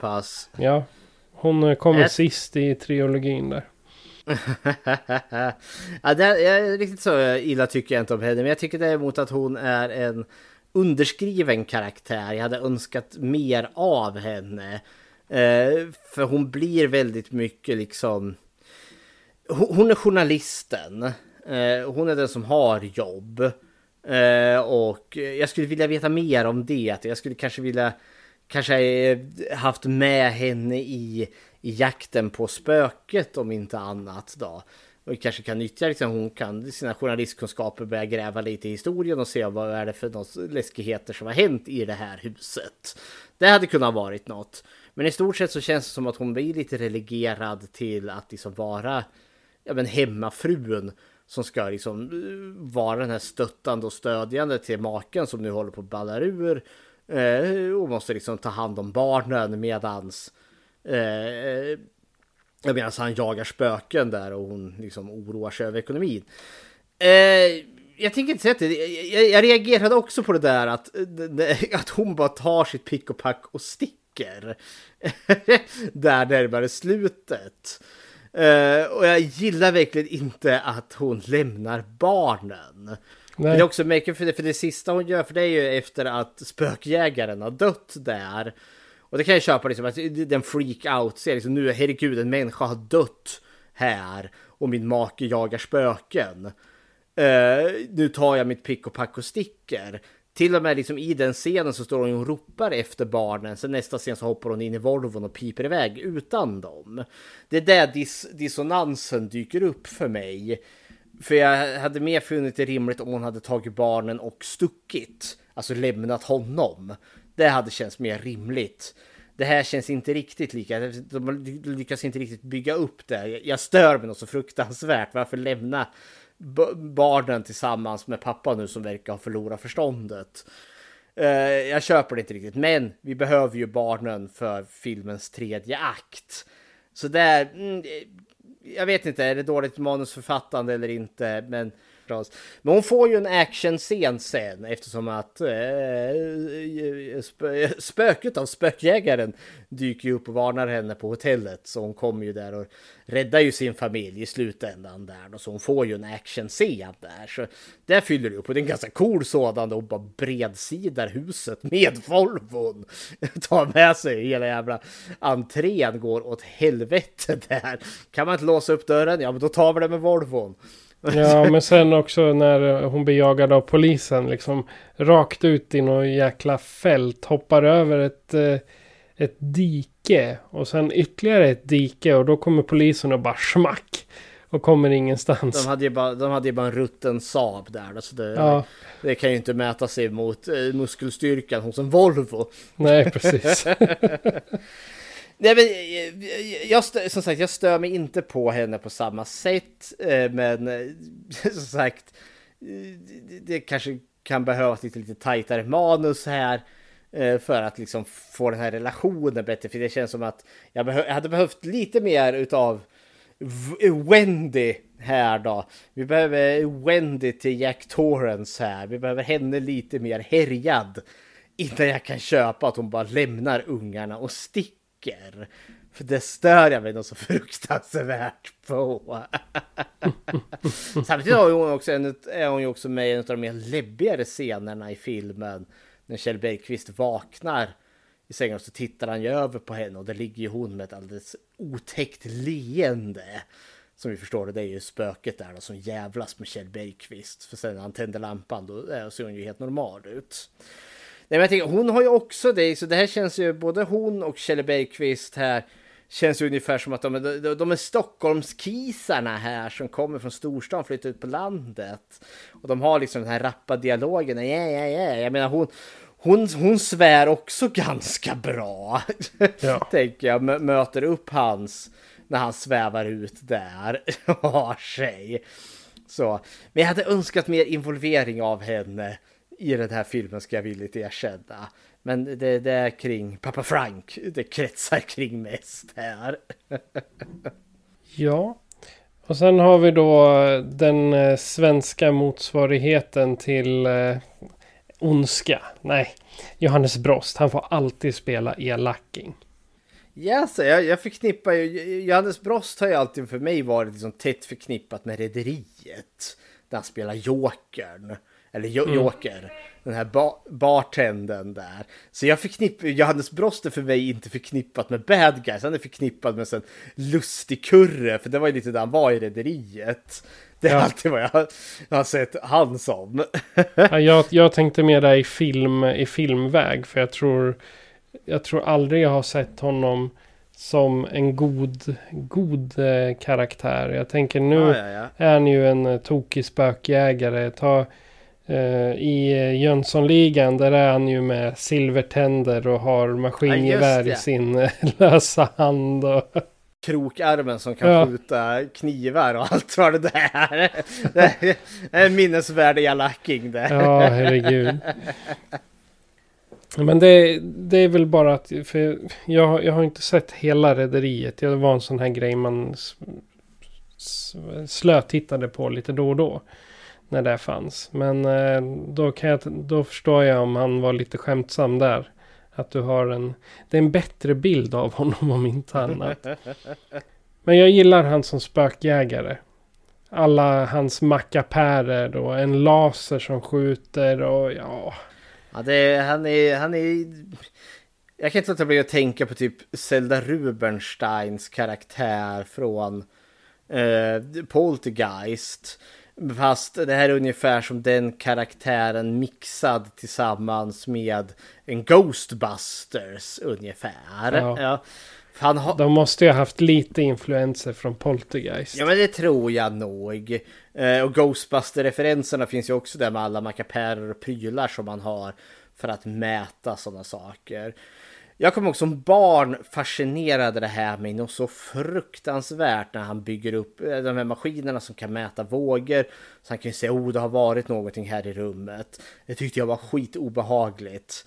Speaker 3: pass.
Speaker 2: Ja, hon eh, kommer
Speaker 3: Ett-
Speaker 2: sist i triologin där.
Speaker 3: ja, det är, riktigt så illa tycker jag inte om henne. Men jag tycker däremot att hon är en underskriven karaktär. Jag hade önskat mer av henne. Eh, för hon blir väldigt mycket liksom... Hon, hon är journalisten. Eh, hon är den som har jobb. Eh, och jag skulle vilja veta mer om det. Jag skulle kanske vilja kanske haft med henne i, i jakten på spöket om inte annat då. Och kanske kan nyttja liksom, hon kan sina journalistkunskaper börja gräva lite i historien och se vad är det för något läskigheter som har hänt i det här huset. Det hade kunnat varit något. Men i stort sett så känns det som att hon blir lite relegerad till att liksom vara ja, men hemmafrun som ska liksom eh, vara den här stöttande och stödjande till maken som nu håller på att balla ur. Eh, och måste liksom ta hand om barnen medans eh, eh medan han jagar spöken där och hon liksom oroar sig över ekonomin. Eh, jag tänker inte säga att det, jag, jag reagerade också på det där att, eh, att hon bara tar sitt pick och pack och sticker. där närmare slutet. Eh, och jag gillar verkligen inte att hon lämnar barnen.
Speaker 2: Nej.
Speaker 3: Det är också mycket för det, för det sista hon gör, för det är ju efter att spökjägaren har dött där. Och det kan jag köpa liksom, att den freak out ser liksom nu, herregud, en människa har dött här och min make jagar spöken. Uh, nu tar jag mitt pick och pack och sticker. Till och med liksom i den scenen så står hon och ropar efter barnen. Sen nästa scen så hoppar hon in i Volvon och piper iväg utan dem. Det är där dis dissonansen dyker upp för mig. För jag hade mer funnit det rimligt om hon hade tagit barnen och stuckit. Alltså lämnat honom. Det hade känts mer rimligt. Det här känns inte riktigt lika. De lyckas inte riktigt bygga upp det. Jag stör mig något så fruktansvärt. Varför lämna barnen tillsammans med pappa nu som verkar ha förlorat förståndet? Eh, jag köper det inte riktigt. Men vi behöver ju barnen för filmens tredje akt. Så där, mm, jag vet inte, är det dåligt manusförfattande eller inte? Men förstås. Men hon får ju en actionscen sen eftersom att eh, eh spö eh, spöket av spökjägaren dyker ju upp och varnar henne på hotellet. Så hon kommer ju där och räddar ju sin familj i slutändan där. Och så hon får ju en actionscen där. Så där fyller det upp och det är en ganska cool sådan. Och bara bredsidar huset med Volvon. Tar med sig hela jävla entrén går åt helvete där. Kan man inte låsa upp dörren? Ja men då tar vi det med Volvon.
Speaker 2: Ja, men sen också när hon blir jagad av polisen, liksom rakt ut i något jäkla fält, hoppar över ett, eh, ett dike och sen ytterligare ett dike och då kommer polisen och bara smack och kommer ingenstans.
Speaker 3: De hade ju bara, de hade ju bara en rutten Saab där, så det,
Speaker 2: Ja.
Speaker 3: det kan ju inte mäta sig mot eh, muskelstyrkan hos en Volvo.
Speaker 2: Nej, precis.
Speaker 3: Nej, men eh, jag, som sagt, jag stör mig inte på henne på samma sätt, eh, men eh, som sagt, det- kanske kan behövas lite, lite tajtare manus här för att liksom få den här relationen bättre, för det känns som att jag, behö, jag hade behövt lite mer utav Wendy här då. Vi behöver Wendy till Jack Torrance här. Vi behöver henne lite mer härjad. Innan jag kan köpa att hon bara lämnar ungarna och sticker. För det stör jag mig nog så fruktansvärt på. Samtidigt har hon också en, är hon ju också med i en av de mer läbbigare scenerna i filmen. När Kjell Bergqvist vaknar i sängen och så tittar han ju över på henne och där ligger ju hon med ett alldeles otäckt leende. Som vi förstår det, det är ju spöket där då, som jävlas med Kjell Bergqvist. För sen när han tänder lampan då eh, ser hon ju helt normal ut. Nej, men jag tänker, hon har ju också det, så det här känns ju, både hon och Kjell Bergqvist här känns ju ungefär som att de, är- de, de är Stockholmskisarna här som kommer från storstan flyttar ut på landet. Och de har liksom den här rappa dialogen, ja, ja, ja, jag menar hon, hon, hon svär också ganska bra.
Speaker 2: Ja.
Speaker 3: Tänker jag, mö- möter upp hans när han svävar ut där och har sig. Så, men jag hade önskat mer involvering av henne i den här filmen ska jag villigt erkänna. Men det, det är kring pappa Frank det kretsar kring mest här.
Speaker 2: Ja. Och sen har vi då den eh, svenska motsvarigheten till eh, ondska. Nej, Johannes Brost. Han får alltid spela elaking.
Speaker 3: Så jag, jag förknippar ju, Johannes Brost har ju alltid för mig varit liksom tätt förknippat med Rederiet. Där han spelar Jokern. Eller
Speaker 2: Mm.
Speaker 3: Joker. Den här ba, bartendern där. Så jag förknippar, Johannes Brost är för mig inte förknippat med bad guys. Han är förknippad med en lustig kurre. För det var ju lite där han var i Rederiet. Det är
Speaker 2: Ja.
Speaker 3: alltid vad jag har, sett han som.
Speaker 2: Ja, jag, jag tänkte mer där i, film, i filmväg. För jag tror, jag tror aldrig jag har sett honom som en god, god eh, karaktär. Jag tänker nu
Speaker 3: Ja, ja, ja.
Speaker 2: är han ju en eh, tokig spökjägare. Ta, I eh, Jönssonligan där är han ju med silvertänder och har maskingevär i
Speaker 3: det.
Speaker 2: sin lösa hand. Och,
Speaker 3: krokarmen som kan
Speaker 2: Ja.
Speaker 3: skjuta knivar och allt vad det där. Det är en minnesvärd elacking det.
Speaker 2: Ja, herregud. Men det, det är väl bara att... För jag, jag har inte sett hela Rederiet. Det var en sån här grej man slötittade på lite då och då. När det fanns. Men eh, då, kan jag, då förstår jag om han var lite skämtsam där. Att du har en... Det är en bättre bild av honom om inte annat. Men jag gillar han som spökjägare. Alla hans mackapärer och en laser som skjuter och ja.
Speaker 3: Ja, det är, han är, han är... Jag kan inte låta bli att tänka på typ Zelda Rubinsteins karaktär från eh, Poltergeist. Fast det här är ungefär som den karaktären mixad tillsammans med en Ghostbusters ungefär.
Speaker 2: Ja.
Speaker 3: Ja. Har,
Speaker 2: De måste ju ha haft lite influenser från Poltergeist.
Speaker 3: Ja men det tror jag nog. Eh, och Ghostbuster-referenserna finns ju också där med alla mackapärer och prylar som man har för att mäta sådana saker. Jag kommer också som barn fascinerade det här mig något så fruktansvärt när han bygger upp eh, de här maskinerna som kan mäta vågor. Så han kan ju säga oh det har varit någonting här i rummet. Det tyckte jag var skitobehagligt.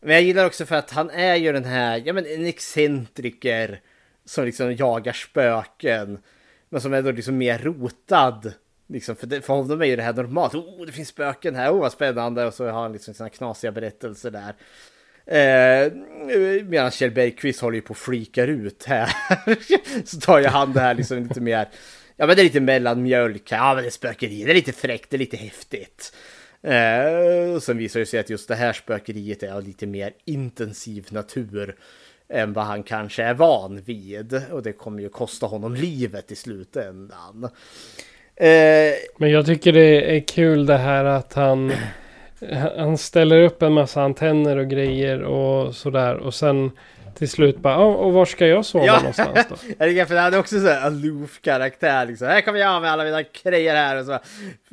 Speaker 3: Men jag gillar också för att han är ju den här, ja men en excentriker som liksom jagar spöken. Men som är då liksom mer rotad Liksom, för, det, för honom är ju det här normalt. Oh, det finns spöken här, oh vad spännande. Och så har han liksom sina knasiga berättelser där. Eh, Medan Kjell Bergqvist håller ju på och freakar ut här. så tar ju han det här liksom lite mer. Ja men det är lite mellanmjölk. Ja men det är spökeri. Det är lite fräckt. Det är lite häftigt. Eh, och sen visar det sig att just det här spökeriet är av lite mer intensiv natur än vad han kanske är van vid. Och det kommer ju kosta honom livet i slutändan.
Speaker 2: Eh, Men jag tycker det är kul det här att han, han ställer upp en massa antenner och grejer och sådär. Och sen till slut bara, ja, och var ska jag sova
Speaker 3: ja.
Speaker 2: någonstans då?
Speaker 3: jag för han är också så här aloof karaktär liksom. Här kommer jag med alla mina grejer här och så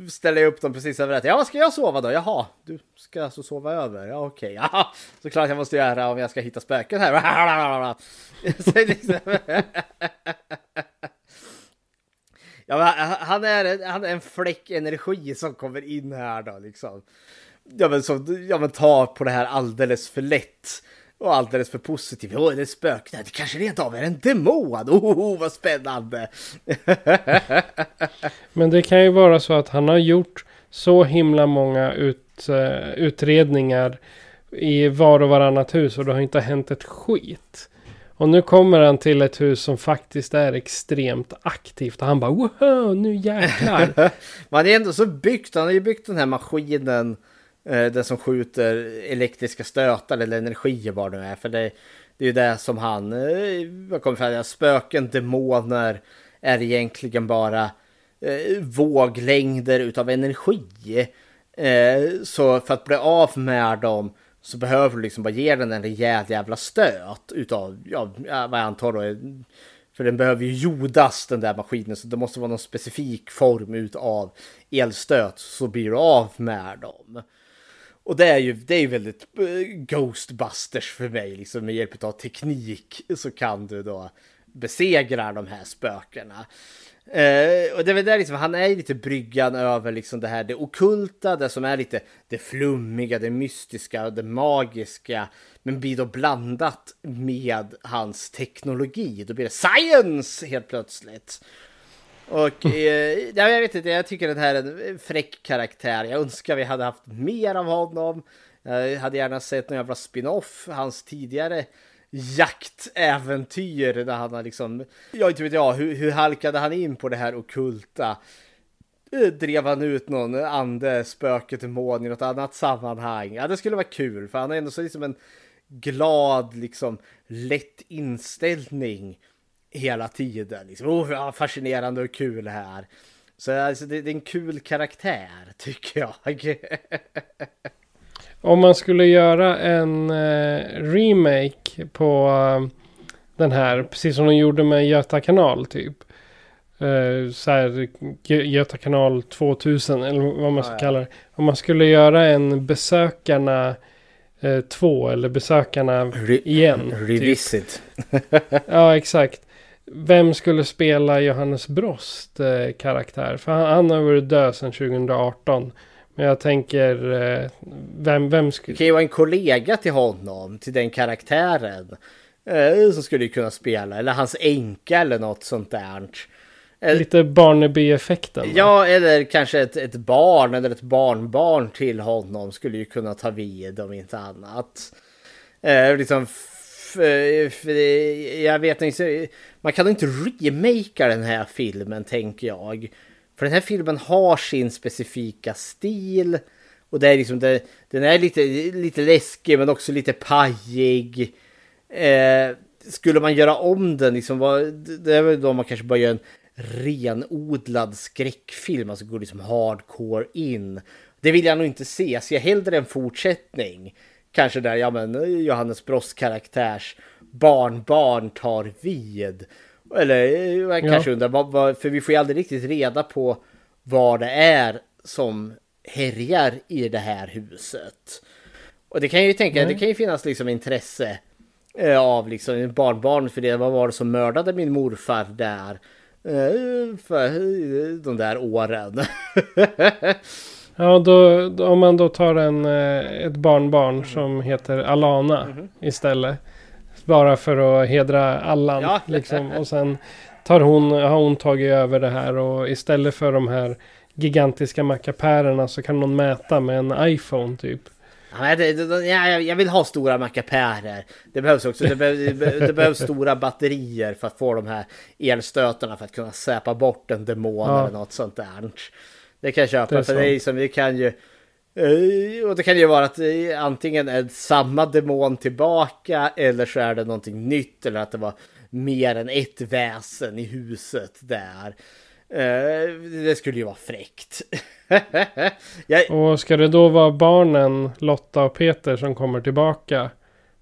Speaker 3: ställer jag upp dem precis överallt. Ja, var ska jag sova då? Jaha, du ska alltså sova över? Ja, okej. Okay. Ja, såklart jag måste göra om jag ska hitta spöken här. liksom... Ja, han, är, han är en fläck energi som kommer in här då liksom. Ja men, så, ja, men ta på det här alldeles för lätt. Och alldeles för positivt. Åh, det är spök. Det kanske rent av är en demon. Oh, vad spännande.
Speaker 2: men det kan ju vara så att han har gjort så himla många ut, uh, utredningar i var och varannat hus och det har inte hänt ett skit. Och nu kommer han till ett hus som faktiskt är extremt aktivt. Och han bara wow, nu jäklar.
Speaker 3: Man är ändå så byggt. Han har ju byggt den här maskinen. Eh, den som skjuter elektriska stötar eller energi vad det nu är. För det, det är ju det som han eh, kommer fram Spöken, demoner är egentligen bara eh, våglängder utav energi. Eh, så för att bli av med dem så behöver du liksom bara ge den en rejäl jävla stöt utav, ja, vad jag antar då är, för den behöver ju jordas den där maskinen så det måste vara någon specifik form utav elstöt så blir du av med dem. Och det är ju, det är ju väldigt eh, Ghostbusters för mig, liksom med hjälp av teknik så kan du då besegra de här spökena. Uh, och det är väl där liksom, han är lite bryggan över liksom det här det okulta, det som är lite det flummiga, det mystiska, det magiska. Men blir då blandat med hans teknologi. Då blir det science helt plötsligt. Och eh, jag vet inte, jag tycker den här är en fräck karaktär. Jag önskar vi hade haft mer av honom. Jag hade gärna sett någon jävla spin-off, hans tidigare jaktäventyr där han har liksom, jag inte vet jag, hur, hur halkade han in på det här okulta? Eh, drev han ut någon ande, spöke, demon i något annat sammanhang? Ja, det skulle vara kul, för han har ändå så liksom en glad, liksom lätt inställning hela tiden. Liksom, oh, fascinerande och kul här. Så alltså, det, det är en kul karaktär, tycker jag.
Speaker 2: Om man skulle göra en eh, remake på eh, den här, precis som de gjorde med Göta kanal typ. Eh, så här, Göta kanal 2000 eller vad man ska ja, ja. kalla det. Om man skulle göra en besökarna 2 eh, eller besökarna Re igen.
Speaker 3: Typ. Revisit.
Speaker 2: Typ. ja, exakt. Vem skulle spela Johannes Brost eh, karaktär? För han, han har varit död sedan 2018. Men jag tänker, eh, vem, vem skulle...
Speaker 3: Det kan ju vara en kollega till honom, till den karaktären. Eh, som skulle kunna spela, eller hans änka eller något sånt där.
Speaker 2: Eh, Lite Barnaby-effekten.
Speaker 3: Ja, eller kanske ett, ett barn eller ett barnbarn till honom skulle ju kunna ta vid om inte annat. Eh, liksom Eh, jag vet inte, man kan inte remakea den här filmen tänker jag. För den här filmen har sin specifika stil. Och det är liksom, det, den är lite, lite läskig men också lite pajig. Eh, skulle man göra om den, liksom, vad, det är väl då man kanske bara gör en renodlad skräckfilm, alltså går liksom hardcore in. Det vill jag nog inte se, Jag ser hellre en fortsättning. Kanske där, ja men Johannes Brost karaktärs barnbarn tar vid. Eller jag kanske ja. undrar, för vi får ju aldrig riktigt reda på vad det är som härjar i det här huset. Och det kan jag ju tänka, Nej. det kan ju finnas liksom intresse eh, av liksom barnbarn för det. Vad var det som mördade min morfar där? Eh, för de där åren.
Speaker 2: ja, då, då, om man då tar en, eh, ett barnbarn mm. som heter Alana mm. istället. Bara för att hedra Allan. Ja. Liksom. Och sen tar hon, har hon tagit över det här och istället för de här gigantiska mackapärerna så kan någon mäta med en iPhone typ.
Speaker 3: Det, jag, vill ha stora mackapärer. Det behövs också. Det, be, det, behövs stora batterier för att få de här elstötarna för att kunna säpa bort en demon
Speaker 2: Ja.
Speaker 3: eller något sånt där. Det kan jag köpa.
Speaker 2: Det
Speaker 3: för det är
Speaker 2: sant.
Speaker 3: som det kan ju... eh, Och det kan ju vara att eh, antingen är samma demon tillbaka eller så är det någonting nytt eller att det var mer än ett väsen i huset där. Eh, Det skulle ju vara fräckt. jag,
Speaker 2: Och ska det då vara barnen Lotta och Peter som kommer tillbaka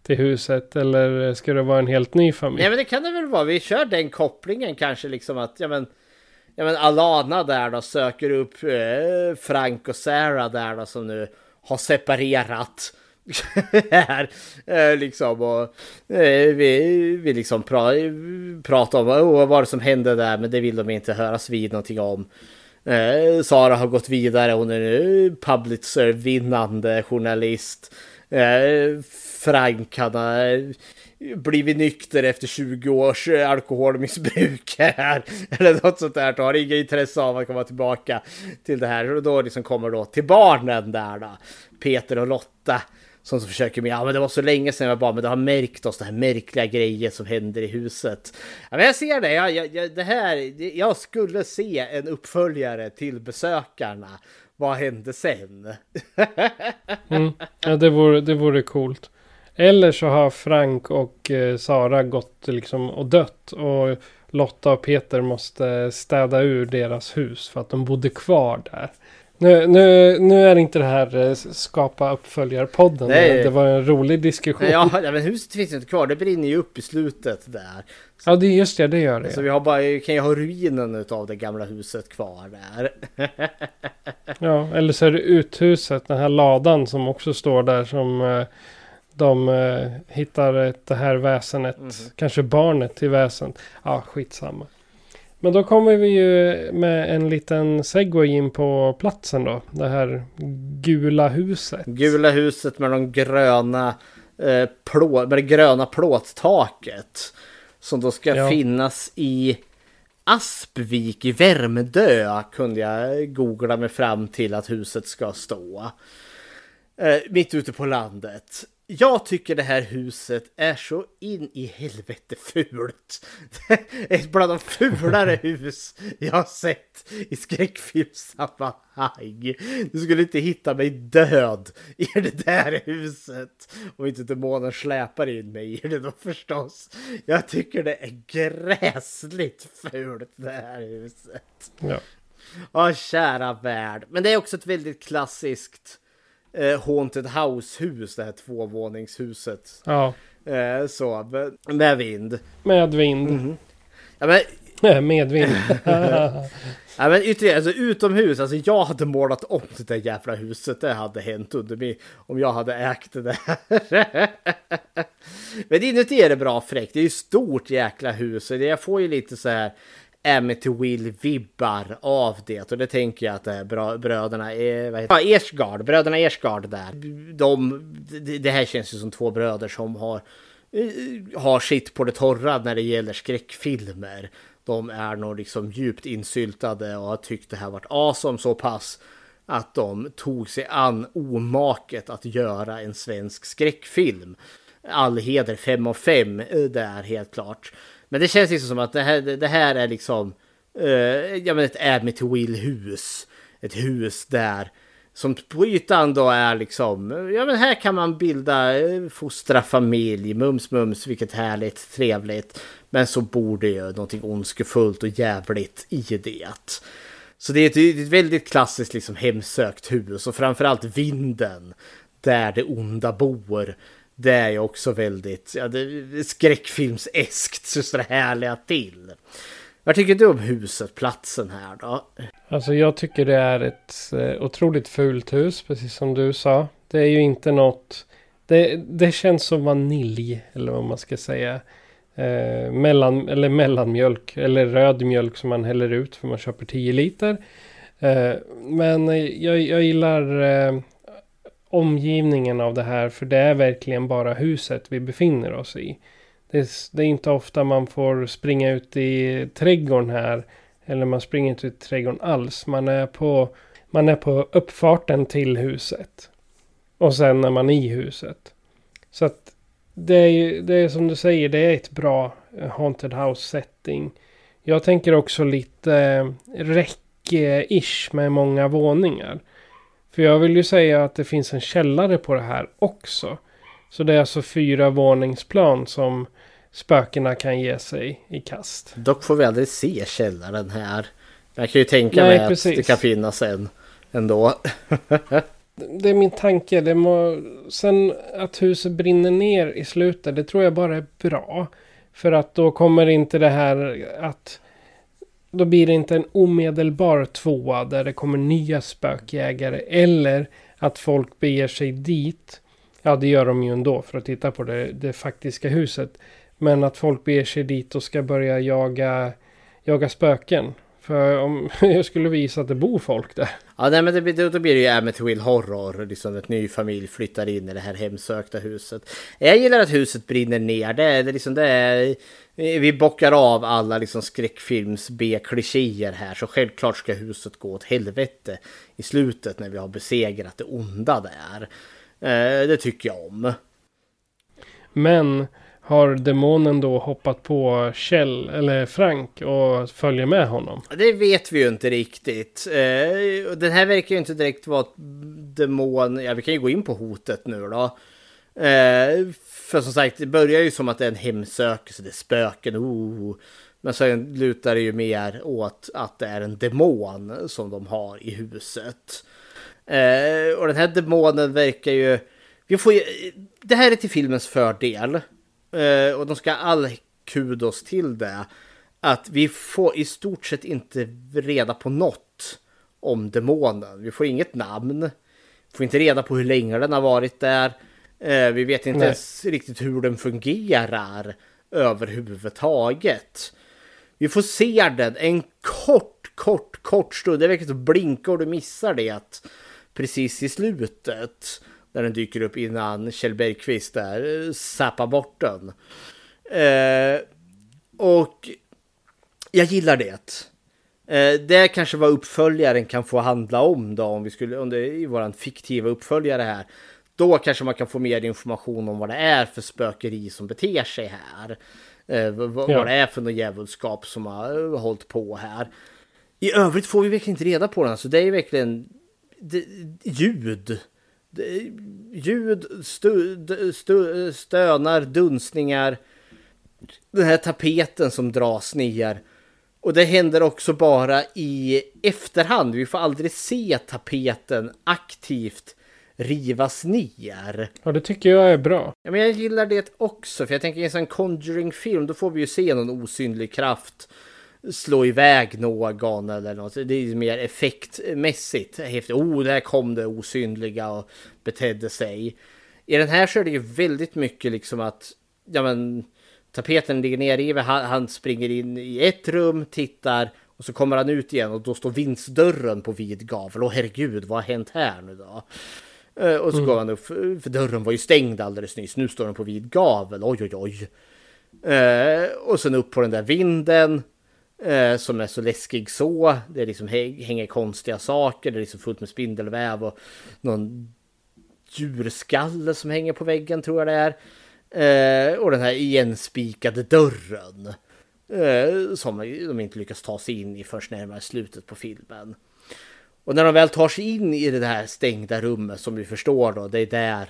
Speaker 2: till huset? Eller ska det vara en helt ny familj?
Speaker 3: Nej men det kan det väl vara. Vi kör den kopplingen kanske liksom att ja men, ja, men Alana där då söker upp eh, Frank och Sarah där då som nu har separerat. här eh, liksom och eh, vi, vi liksom pra, pratar om oh, vad det som hände där men det vill de inte höras vid någonting om. Eh, Sara har gått vidare, hon är nu Pulitzer-vinnande journalist. Eh, Frank han har blivit nykter efter 20 års eh, alkoholmissbruk här. Eller något sånt där. Då Har inga intresse av att komma tillbaka till det här. Och då liksom kommer då till barnen där då. Peter och Lotta. Som så försöker med, ja men det var så länge sedan jag var barn, men det har märkt oss, det här märkliga grejer som händer i huset. Ja, men jag ser det, jag, jag, det här, jag skulle se en uppföljare till besökarna. Vad hände sen?
Speaker 2: Mm. Ja, det vore, det vore coolt. Eller så har Frank och eh, Sara gått liksom och dött. Och Lotta och Peter måste städa ur deras hus för att de bodde kvar där. Nu, nu, nu är inte det här eh, skapa uppföljarpodden.
Speaker 3: Nej.
Speaker 2: Det var en rolig diskussion.
Speaker 3: Ja,
Speaker 2: Ja,
Speaker 3: ja, men huset finns inte kvar, det brinner ju upp i slutet där.
Speaker 2: det är just det, det gör det.
Speaker 3: Så vi har bara, kan ju ha ruinen av det gamla huset kvar där.
Speaker 2: Ja, eller så är det uthuset, den här ladan som också står där som eh, de eh, hittar det här väsenet,
Speaker 3: Mhm.
Speaker 2: kanske barnet till väsen. Ja, skitsamma. Men då kommer vi ju med en liten segway in på platsen då. Det här gula huset.
Speaker 3: Gula huset med de gröna eh, plå, med det gröna plåttaket. Som då ska
Speaker 2: Ja.
Speaker 3: finnas i Aspvik i Värmdö kunde jag googla mig fram till att huset ska stå. Eh, mitt ute på landet. Jag tycker det här huset är så in i helvete fult. Ett bland de fulare hus jag har sett i skräckfilmssammanhang. Du skulle inte hitta mig död i det där huset. Om inte demonen släpar in mig i det då förstås. Jag tycker det är gräsligt fult det här huset.
Speaker 2: Ja.
Speaker 3: Ja, kära värld. Men det är också ett väldigt klassiskt eh, Haunted House-hus, det här tvåvåningshuset.
Speaker 2: ja,
Speaker 3: Eh, så, med- vind.
Speaker 2: med vind.
Speaker 3: Mhm. Ja, men,
Speaker 2: med vind.
Speaker 3: ja, men ytterligare, alltså utomhus, alltså jag hade målat om det där jävla huset. Det hade hänt under mig om jag hade ägt det där. men inuti är det bra fräckt. Det är ju stort jäkla hus. Jag får ju lite så här Amityville-vibbar av det. Och det tänker jag att det är bra, bröderna är... Vad heter, ja, Ersgard, bröderna Ersgard där. De, det, här känns ju som två bröder som har, eh, har sitt på det torra när det gäller skräckfilmer. De är nog liksom djupt insyltade och har tyckt det här varit awesome så pass att de tog sig an omaket att göra en svensk skräckfilm. All heder 5 av 5 eh, där helt klart. Men det känns liksom som att det här, det här är liksom eh, ja, men ett Amityville-hus. Ett hus där som på ytan då är liksom, ja men här kan man bilda, eh, fostra familj, mums mums, vilket härligt, trevligt. Men så bor det ju någonting ondskefullt och jävligt i det. Så det är ett, ett väldigt klassiskt liksom hemsökt hus och framförallt vinden där det onda bor. Det är ju också väldigt ja, skräckfilmseskt så står det härliga till. Vad tycker du om huset, platsen här då?
Speaker 2: Alltså jag tycker det är ett eh, otroligt fult hus, precis som du sa. Det är ju inte något... Det, det känns som vanilj, eller vad man ska säga. Eh, mellan, eller mellanmjölk, eller röd mjölk som man häller ut för man köper 10 liter. Eh, men jag, jag gillar eh, omgivningen av det här, för det är verkligen bara huset vi befinner oss i. Det är, det är inte ofta man får springa ut i trädgården här Eller man springer inte ut i trädgården alls. Man är på, man är på uppfarten till huset. Och sen är man i huset. Så att det är, ju- det är som du säger, det är ett bra eh, Haunted House setting. Jag tänker också lite eh, räcke-ish med många våningar. För jag vill ju säga att det finns en källare på det här också. Så det är alltså fyra våningsplan som spökena kan ge sig i kast.
Speaker 3: Dock får vi aldrig se källaren här. Jag kan ju tänka
Speaker 2: Nej,
Speaker 3: mig att
Speaker 2: precis.
Speaker 3: det kan finnas en ändå.
Speaker 2: Det är min tanke. Det må... Sen att huset brinner ner i slutet, det tror jag bara är bra. För att då kommer inte det här att... Då blir det inte en omedelbar tvåa där det kommer nya spökjägare. Eller att folk beger sig dit. Ja, det gör de ju ändå för att titta på det, det faktiska huset. Men att folk beger sig dit och ska börja jaga, jaga spöken. För om jag skulle visa att det bor folk där.
Speaker 3: Ja, nej, men det, då, blir det ju Amityville Horror. Liksom ett ny familj flyttar in i det här hemsökta huset. Jag gillar att huset brinner ner. Det är, det liksom, det är, vi bockar av alla liksom skräckfilms B-klichéer här. Så självklart ska huset gå åt helvete i slutet när vi har besegrat det onda där. Eh, det tycker jag om.
Speaker 2: Men har demonen då hoppat på Kjell eller Frank och följer med honom?
Speaker 3: Det vet vi ju inte riktigt. Eh, den här verkar ju inte direkt vara ett demon. Ja, vi kan ju gå in på hotet nu då. Eh, för som sagt, det börjar ju som att det är en hemsökelse, det är spöken, oh. Men sen lutar det ju mer åt att det är en demon som de har i huset. Eh, och den här demonen verkar ju... Vi får ju det här är till filmens fördel. Eh, och de ska all kudos till det. Att vi får i stort sett inte reda på något om demonen. Vi får inget namn. Vi får inte reda på hur länge den har varit där. Eh, vi vet inte
Speaker 2: Nej.
Speaker 3: ens riktigt hur den fungerar överhuvudtaget. Vi får se den en kort, kort, kort stund. Det verkar som blinka och du missar det precis i slutet. När den dyker upp innan Kjell Bergqvist där eh, zappar bort den. Eh, och jag gillar det. Eh, det kanske vad uppföljaren kan få handla om då, om vi skulle, om det är i våran fiktiva uppföljare här. Då kanske man kan få mer information om vad det är för spökeri som beter sig här. Eh, vad,
Speaker 2: Ja.
Speaker 3: vad det är för något djävulskap som har eh, hållit på här. I övrigt får vi verkligen inte reda på den, så det är verkligen det, ljud. Ljud, stu, stu, stönar, dunsningar. Den här tapeten som dras ner. Och det händer också bara i efterhand. Vi får aldrig se tapeten aktivt rivas ner.
Speaker 2: Ja, det tycker jag är bra.
Speaker 3: Ja, men jag gillar det också, för jag tänker i en sån Conjuring-film, då får vi ju se någon osynlig kraft slå iväg någon eller något. Det är mer effektmässigt häftigt. Oh, där kom det osynliga och betedde sig. I den här så är det ju väldigt mycket liksom att, ja men, tapeten ligger nerriven, han, han springer in i ett rum, tittar och så kommer han ut igen och då står vindsdörren på vid gavel. Åh herregud, vad har hänt här nu då? Eh, Och så
Speaker 2: Mm.
Speaker 3: går han upp, för för dörren var ju stängd alldeles nyss. Nu står den på vid gavel. Oj, oj, oj. Eh, och sen upp på den där vinden. Eh, som är så läskig så. Det liksom hänger konstiga saker. Det är liksom fullt med spindelväv och någon djurskalle som hänger på väggen tror jag det är. Eh, och den här igenspikade dörren. Eh, som de inte lyckas ta sig in i först närmare slutet på filmen. Och när de väl tar sig in i det här stängda rummet som vi förstår då, det är där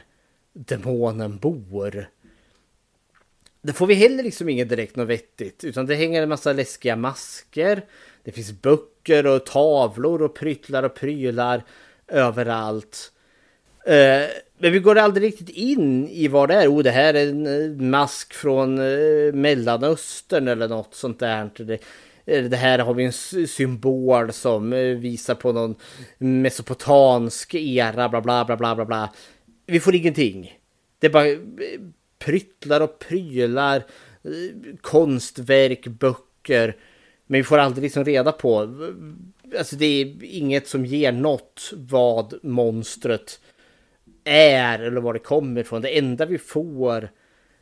Speaker 3: demonen bor. Det får vi heller liksom inget direkt något vettigt, utan det hänger en massa läskiga masker. Det finns böcker och tavlor och pryttlar och prylar överallt. Eh, men vi går aldrig riktigt in i vad det är. Oh, det här är en eh, mask från eh, Mellanöstern eller något sånt där. Det, eh, det här har vi en symbol som eh, visar på någon mesopotansk era, bla bla bla bla bla bla. Vi får ingenting. Det är bara pryttlar och prylar, eh, konstverk, böcker. Men vi får aldrig liksom reda på. Alltså det är inget som ger något vad monstret är eller var det kommer ifrån. Det enda vi får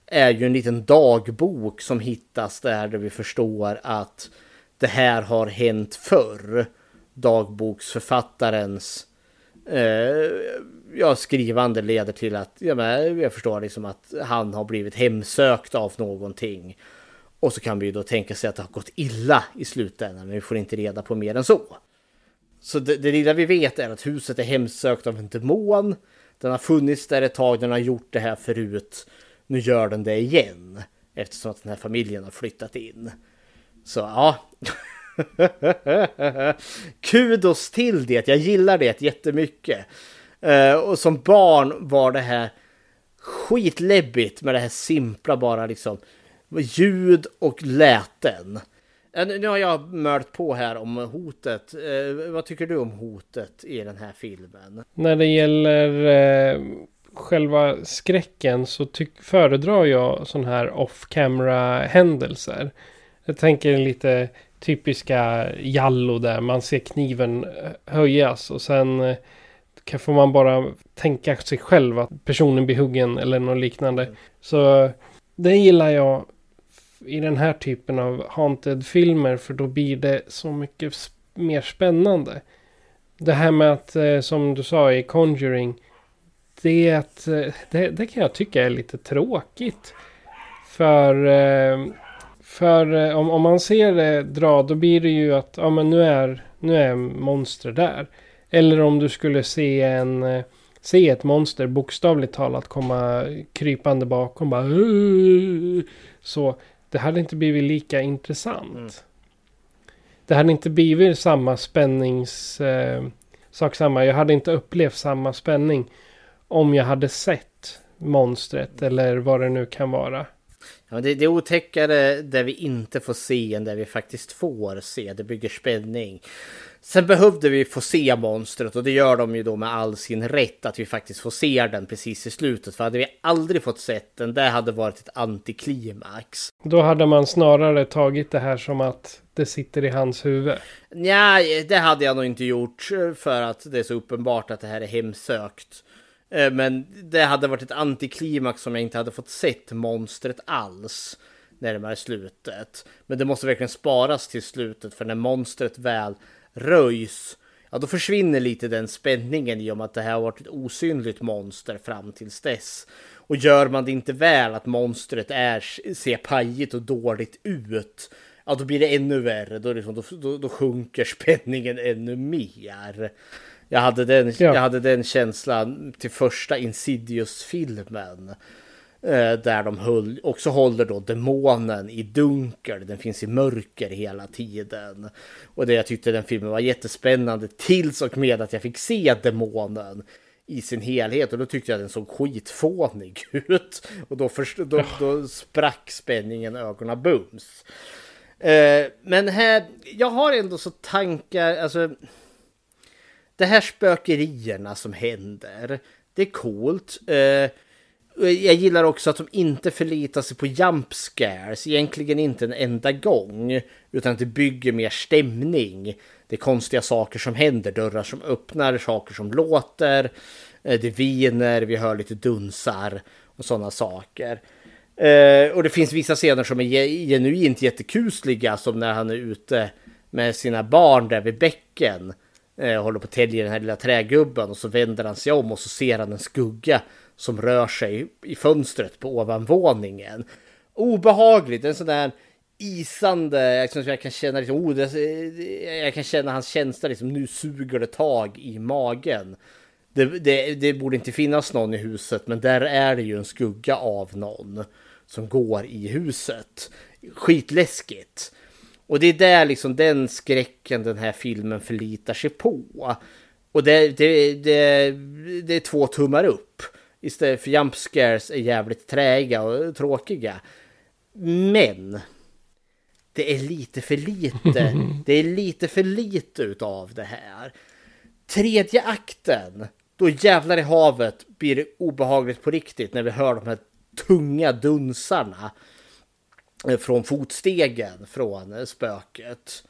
Speaker 3: är ju en liten dagbok som hittas där, där vi förstår att det här har hänt förr. Dagboksförfattarens eh, Eh, ja, skrivande leder till att ja, men jag förstår liksom att han har blivit hemsökt av någonting. Och så kan vi ju då tänka sig att det har gått illa i slutändan, men vi får inte reda på mer än så. Så det, det lilla vi vet är att huset är hemsökt av en demon. Den har funnits där ett tag, den har gjort det här förut. Nu gör den det igen. Eftersom att den här familjen har flyttat in. Så ja. Kudos till det, jag gillar det jättemycket. Uh, och som barn var det här skitläbbigt med det här simpla bara liksom ljud och läten. Uh, nu har jag mört på här om hotet. Uh, vad tycker du om hotet i den här filmen?
Speaker 2: När det gäller själva skräcken så föredrar jag sådana här off-camera händelser. Jag tänker lite typiska Jallo där man ser kniven höjas och sen kan får man bara tänka sig själv att personen blir huggen eller något liknande. Mm. Så det gillar jag i den här typen av haunted-filmer för då blir det så mycket mer spännande. Det här med att, eh, som du sa i Conjuring, det, eh, det, det kan jag tycka är lite tråkigt. För, eh, för om, om man ser det dra, då blir det ju att ja, men nu, är, nu är monster där. Eller om du skulle se en eh, se ett monster bokstavligt talat komma krypande bakom. Bara, så det hade inte blivit lika intressant. Mm. Det hade inte blivit samma spännings... Eh, sak samma. Jag hade inte upplevt samma spänning. Om jag hade sett monstret eller vad det nu kan vara.
Speaker 3: Ja, det, det är otäckare där vi inte får se än där vi faktiskt får se. Det bygger spänning. Sen behövde vi få se monstret och det gör de ju då med all sin rätt att vi faktiskt får se den precis i slutet. För hade vi aldrig fått sett den, det hade varit ett antiklimax.
Speaker 2: Då hade man snarare tagit det här som att det sitter i hans huvud.
Speaker 3: Nej, det hade jag nog inte gjort för att det är så uppenbart att det här är hemsökt. Eh, men det hade varit ett antiklimax om jag inte hade fått sett monstret alls närmare slutet. Men det måste verkligen sparas till slutet för när monstret väl röjs, ja då försvinner lite den spänningen i och med att det här har varit ett osynligt monster fram tills dess. Och gör man det inte väl att monstret är, ser pajigt och dåligt ut, ja då blir det ännu värre. Då, liksom, då, då, då sjunker spänningen ännu mer. Jag hade den, ja. jag hade den känslan till första Insidious-filmen. Eh, där de höll, också håller då demonen i dunkel. Den finns i mörker hela tiden. Och det jag tyckte den filmen var jättespännande tills och med att jag fick se demonen i sin helhet och då tyckte jag den såg skitfånig ut. Och då, först, då, då sprack spänningen ögonen bums. Eh, men här, jag har ändå så tankar, alltså. Det här spökerierna som händer, det är coolt. Eh, jag gillar också att de inte förlitar sig på jump scares, egentligen inte en enda gång, utan att det bygger mer stämning. Det är konstiga saker som händer, dörrar som öppnar, saker som låter, eh, det viner, vi hör lite dunsar och sådana saker. Eh, och det finns vissa scener som är genuint jättekusliga, som när han är ute med sina barn där vid bäcken. Eh, håller på att tälja den här lilla trägubben och så vänder han sig om och så ser han en skugga som rör sig i fönstret på ovanvåningen. Obehagligt, en sån där isande, jag kan känna liksom, oh, eh, jag kan känna hans känsla liksom, nu suger det tag i magen. Det, det, det borde inte finnas någon i huset, men där är det ju en skugga av någon som går i huset. Skitläskigt. Och det är där liksom den skräcken den här filmen förlitar sig på. Och det, det, det, det är två tummar upp istället för jump scares är jävligt träiga och tråkiga. Men det är lite för lite. Det är lite för lite utav det här. Tredje akten, då jävlar i havet blir det obehagligt på riktigt när vi hör de här tunga dunsarna Eh, från fotstegen från eh, spöket.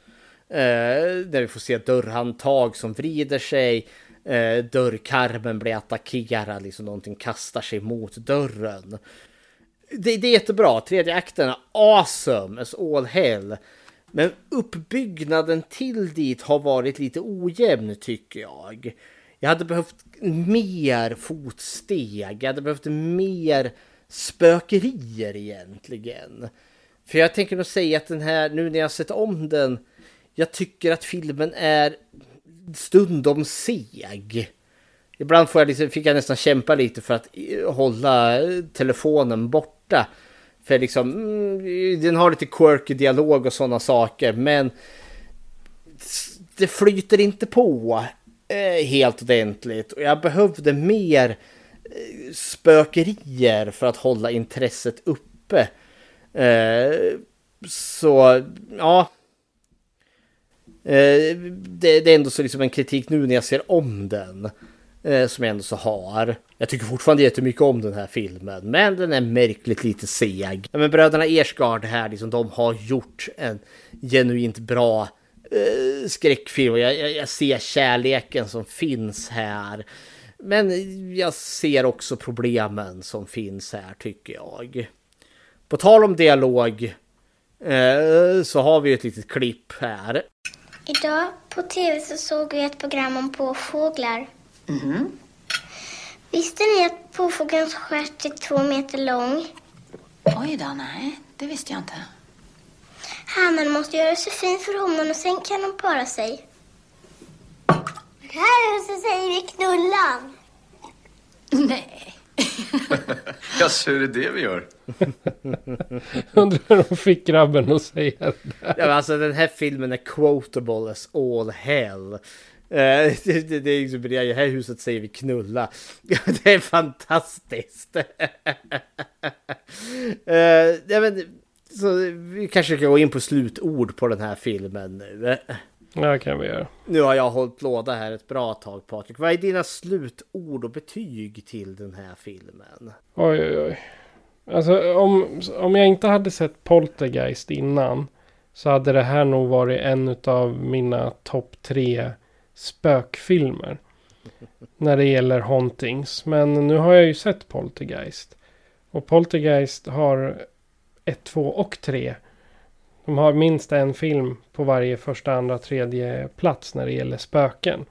Speaker 3: Eh, där vi får se dörrhandtag som vrider sig eh, dörrkarmen blir attackerad, liksom någonting kastar sig mot dörren. Det, det är jättebra, tredje akten är awesome as all hell. Men uppbyggnaden till dit har varit lite ojämn tycker jag. Jag hade behövt mer fotsteg, jag hade behövt mer spökerier egentligen. För jag tänker nog säga att den här, nu när jag sett om den, jag tycker att filmen är stundom seg. Ibland får jag liksom, fick jag nästan kämpa lite för att eh, hålla eh, telefonen borta. För liksom, mm, den har lite quirky dialog och sådana saker, men det flyter inte på eh, helt ordentligt. Och jag behövde mer spökerier för att hålla intresset uppe. Eh, så, ja. Eh, det, det, är ändå så liksom en kritik nu när jag ser om den. Eh, som jag ändå så har. Jag tycker fortfarande jättemycket om den här filmen. Men den är märkligt lite seg. men bröderna Ersgard här, liksom, de har gjort en genuint bra eh, skräckfilm. Jag, jag, jag ser kärleken som finns här. Men jag ser också problemen som finns här tycker jag. På tal om dialog eh, så har vi ett litet klipp här.
Speaker 9: Idag på tv så såg vi ett program om påfåglar.
Speaker 10: Mhm.
Speaker 9: Visste ni att påfågelns stjärt är två meter lång?
Speaker 10: Oj då, nej, det visste jag inte.
Speaker 9: Hannen måste göra sig fin för honom och sen kan de para sig. Här så säger vi knullan.
Speaker 10: Nej.
Speaker 11: Ja, så är det det vi gör?
Speaker 2: Undrar hur de fick grabben att säga det där.
Speaker 3: Ja, men alltså den här filmen är quotable as all hell. Eh, det, det, det är liksom, i det här huset säger vi knulla. det är fantastiskt. uh, ja, men, så vi kanske ska gå in på slutord på den här filmen nu.
Speaker 2: Ja, kan vi göra.
Speaker 3: Nu har jag hållit låda här ett bra tag Patrik. Vad är dina slutord och betyg till den här filmen?
Speaker 2: Oj, oj, oj. Alltså om, om jag inte hade sett Poltergeist innan så hade det här nog varit en av mina topp tre spökfilmer. När det gäller Hauntings. Men nu har jag ju sett Poltergeist. Och Poltergeist har ett, två och tre. De har minst en film på varje första, andra, tredje plats när det gäller spöken.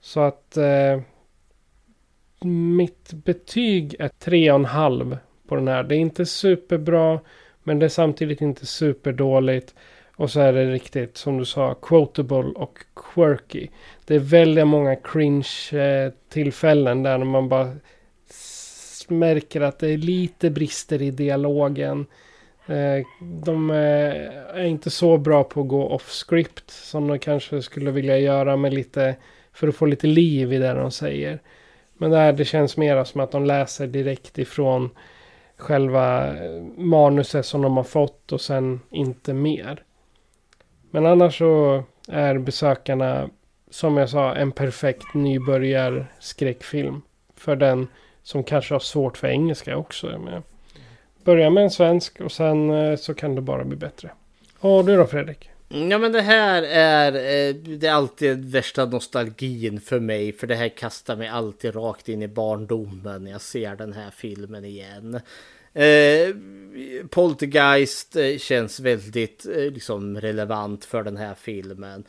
Speaker 2: Så att eh, mitt betyg är tre och en halv på den här. Det är inte superbra, men det är samtidigt inte superdåligt. Och så är det riktigt, som du sa, quotable och quirky. Det är väldigt många cringe eh, tillfällen där man bara märker att det är lite brister i dialogen. Eh, de eh, är inte så bra på att gå off script som de kanske skulle vilja göra med lite för att få lite liv i det de säger. Men där det känns mer som att de läser direkt ifrån själva eh, manuset som de har fått och sen inte mer. Men annars så är besökarna som jag sa en perfekt nybörjarskräckfilm. För den som kanske har svårt för engelska också. Men börja med en svensk och sen eh, så kan det bara bli bättre. Och du då Fredrik?
Speaker 3: Ja men det här är, eh, det är alltid värsta nostalgin för mig. För det här kastar mig alltid rakt in i barndomen när jag ser den här filmen igen. Eh, Poltergeist eh, känns väldigt eh, liksom relevant för den här filmen.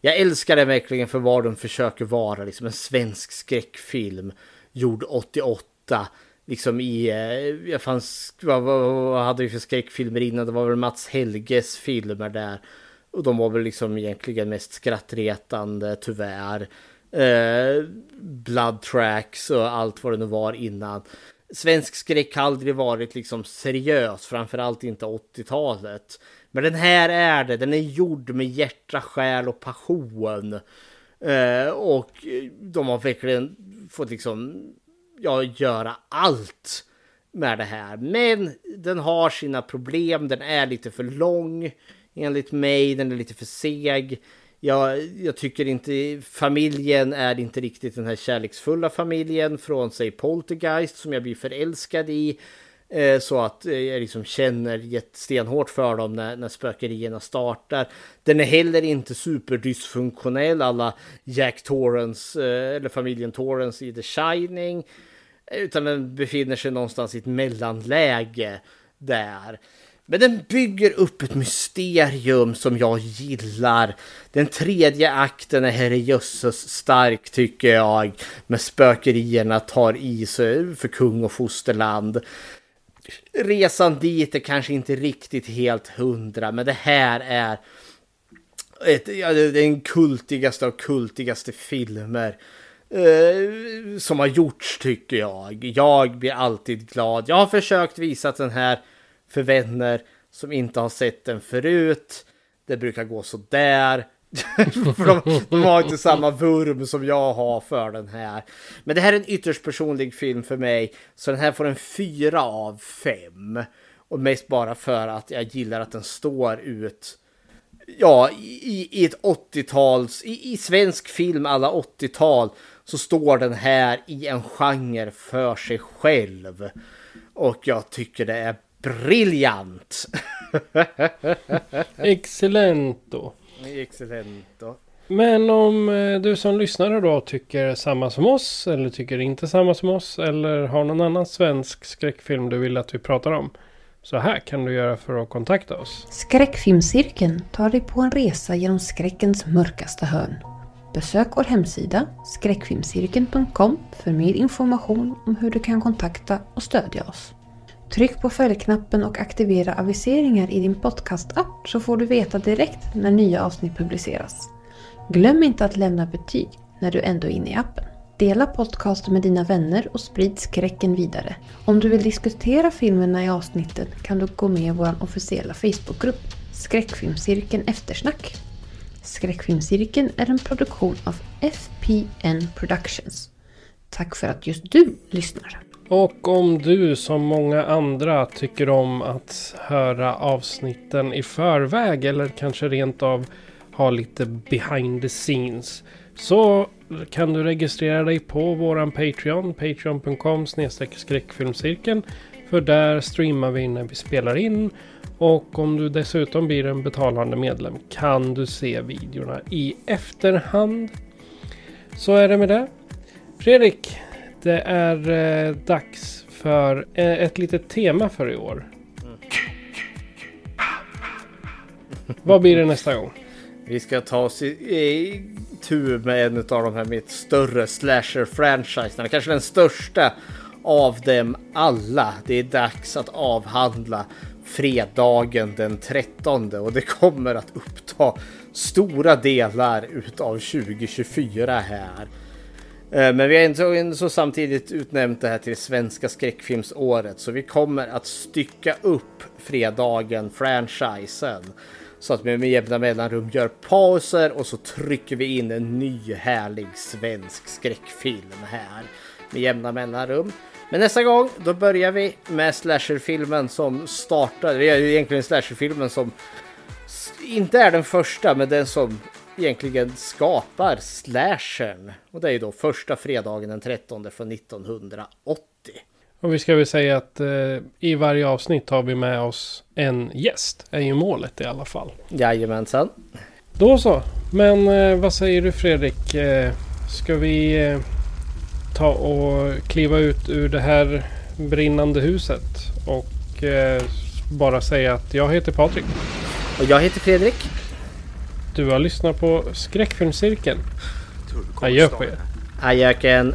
Speaker 3: Jag älskar den verkligen för vad den försöker vara, liksom en svensk skräckfilm gjord 88. Liksom i, eh, jag fanns, vad, vad, vad hade vi för skräckfilmer innan? Det var väl Mats Helges filmer där. Och de var väl liksom egentligen mest skrattretande tyvärr. Eh, blood tracks och allt vad det nu var innan svensk skräck har aldrig varit liksom seriös, framförallt inte 80-talet. Men den här är det, den är gjord med hjärta, själ och passion. Eh, och de har verkligen fått liksom, ja, göra allt med det här. Men den har sina problem, den är lite för lång enligt mig, den är lite för seg jag, jag tycker inte familjen är inte riktigt den här kärleksfulla familjen från sig Poltergeist som jag blir förälskad i. Eh, så att eh, jag liksom känner stenhårt för dem när, när spökerierna startar. Den är heller inte superdysfunktionell alla Jack Torrance eh, eller familjen Torrance i The Shining. Utan den befinner sig någonstans i ett mellanläge där. Men den bygger upp ett mysterium som jag gillar. Den tredje akten är herrejösses stark tycker jag. Med spökerierna tar i sig för kung och fosterland. Resan dit är kanske inte riktigt helt hundra, men det här är ett, ja, den kultigaste av kultigaste filmer eh, som har gjorts tycker jag. Jag blir alltid glad. Jag har försökt visa den här för vänner som inte har sett den förut. Det brukar gå så där. för de, de, har inte samma vurm som jag har för den här. Men det här är en ytterst personlig film för mig. Så den här får en fyra av fem. Och mest bara för att jag gillar att den står ut. Ja, i, i ett 80-tals, i, i svensk film alla 80-tal så står den här i en genre för sig själv. Och jag tycker det är briljant!
Speaker 2: Excellento. Men om eh, du som lyssnare då tycker samma som oss eller tycker inte samma som oss eller har någon annan svensk skräckfilm du vill att vi pratar om. Så här kan du göra för att kontakta oss.
Speaker 12: Skräckfilmscirkeln tar dig på en resa genom skräckens mörkaste hörn. Besök vår hemsida skräckfilmscirkeln.com för mer information om hur du kan kontakta och stödja oss. Tryck på följknappen och aktivera aviseringar i din podcastapp så får du veta direkt när nya avsnitt publiceras. Glöm inte att lämna betyg när du ändå är inne i appen. Dela podcasten med dina vänner och sprid skräcken vidare. Om du vill diskutera filmerna i avsnittet kan du gå med i vår officiella Facebookgrupp Skräckfilmscirkeln Eftersnack. Skräckfilmscirkeln är en produktion av FPN Productions. Tack för att just du lyssnar.
Speaker 2: Och om du som många andra tycker om att höra avsnitten i förväg eller kanske rent av ha lite behind the scenes så kan du registrera dig på våran Patreon, patreon.com skräckfilmscirkeln. För där streamar vi när vi spelar in. Och om du dessutom blir en betalande medlem kan du se videorna i efterhand. Så är det med det. Fredrik, det är eh, dags för eh, ett litet tema för i år. Vad blir det nästa gång?
Speaker 3: Vi ska ta oss i, i tur med en av de här mitt större slasher-franchiserna. Kanske den största av dem alla. Det är dags att avhandla fredagen den 13 och det kommer att uppta stora delar utav 2024 här. Eh, men vi har ändå samtidigt utnämnt det här till svenska skräckfilmsåret så vi kommer att stycka upp fredagen franchisen. Så att vi med jämna mellanrum gör pauser och så trycker vi in en ny härlig svensk skräckfilm här. Med jämna mellanrum. Men nästa gång då börjar vi med slasherfilmen som startade, det är egentligen slasherfilmen som inte är den första men den som egentligen skapar slashern. Och det är ju då första fredagen den 13 från 1980.
Speaker 2: Och vi ska väl säga att eh, i varje avsnitt har vi med oss en gäst. är ju målet i alla fall.
Speaker 3: Jajamensan.
Speaker 2: Då så. Men eh, vad säger du Fredrik? Eh, ska vi eh, ta och kliva ut ur det här brinnande huset? Och eh, bara säga att jag heter Patrik.
Speaker 3: Och jag heter Fredrik.
Speaker 2: Du har lyssnat på Skräckfilmscirkeln. Adjö på er.
Speaker 3: Adjöken.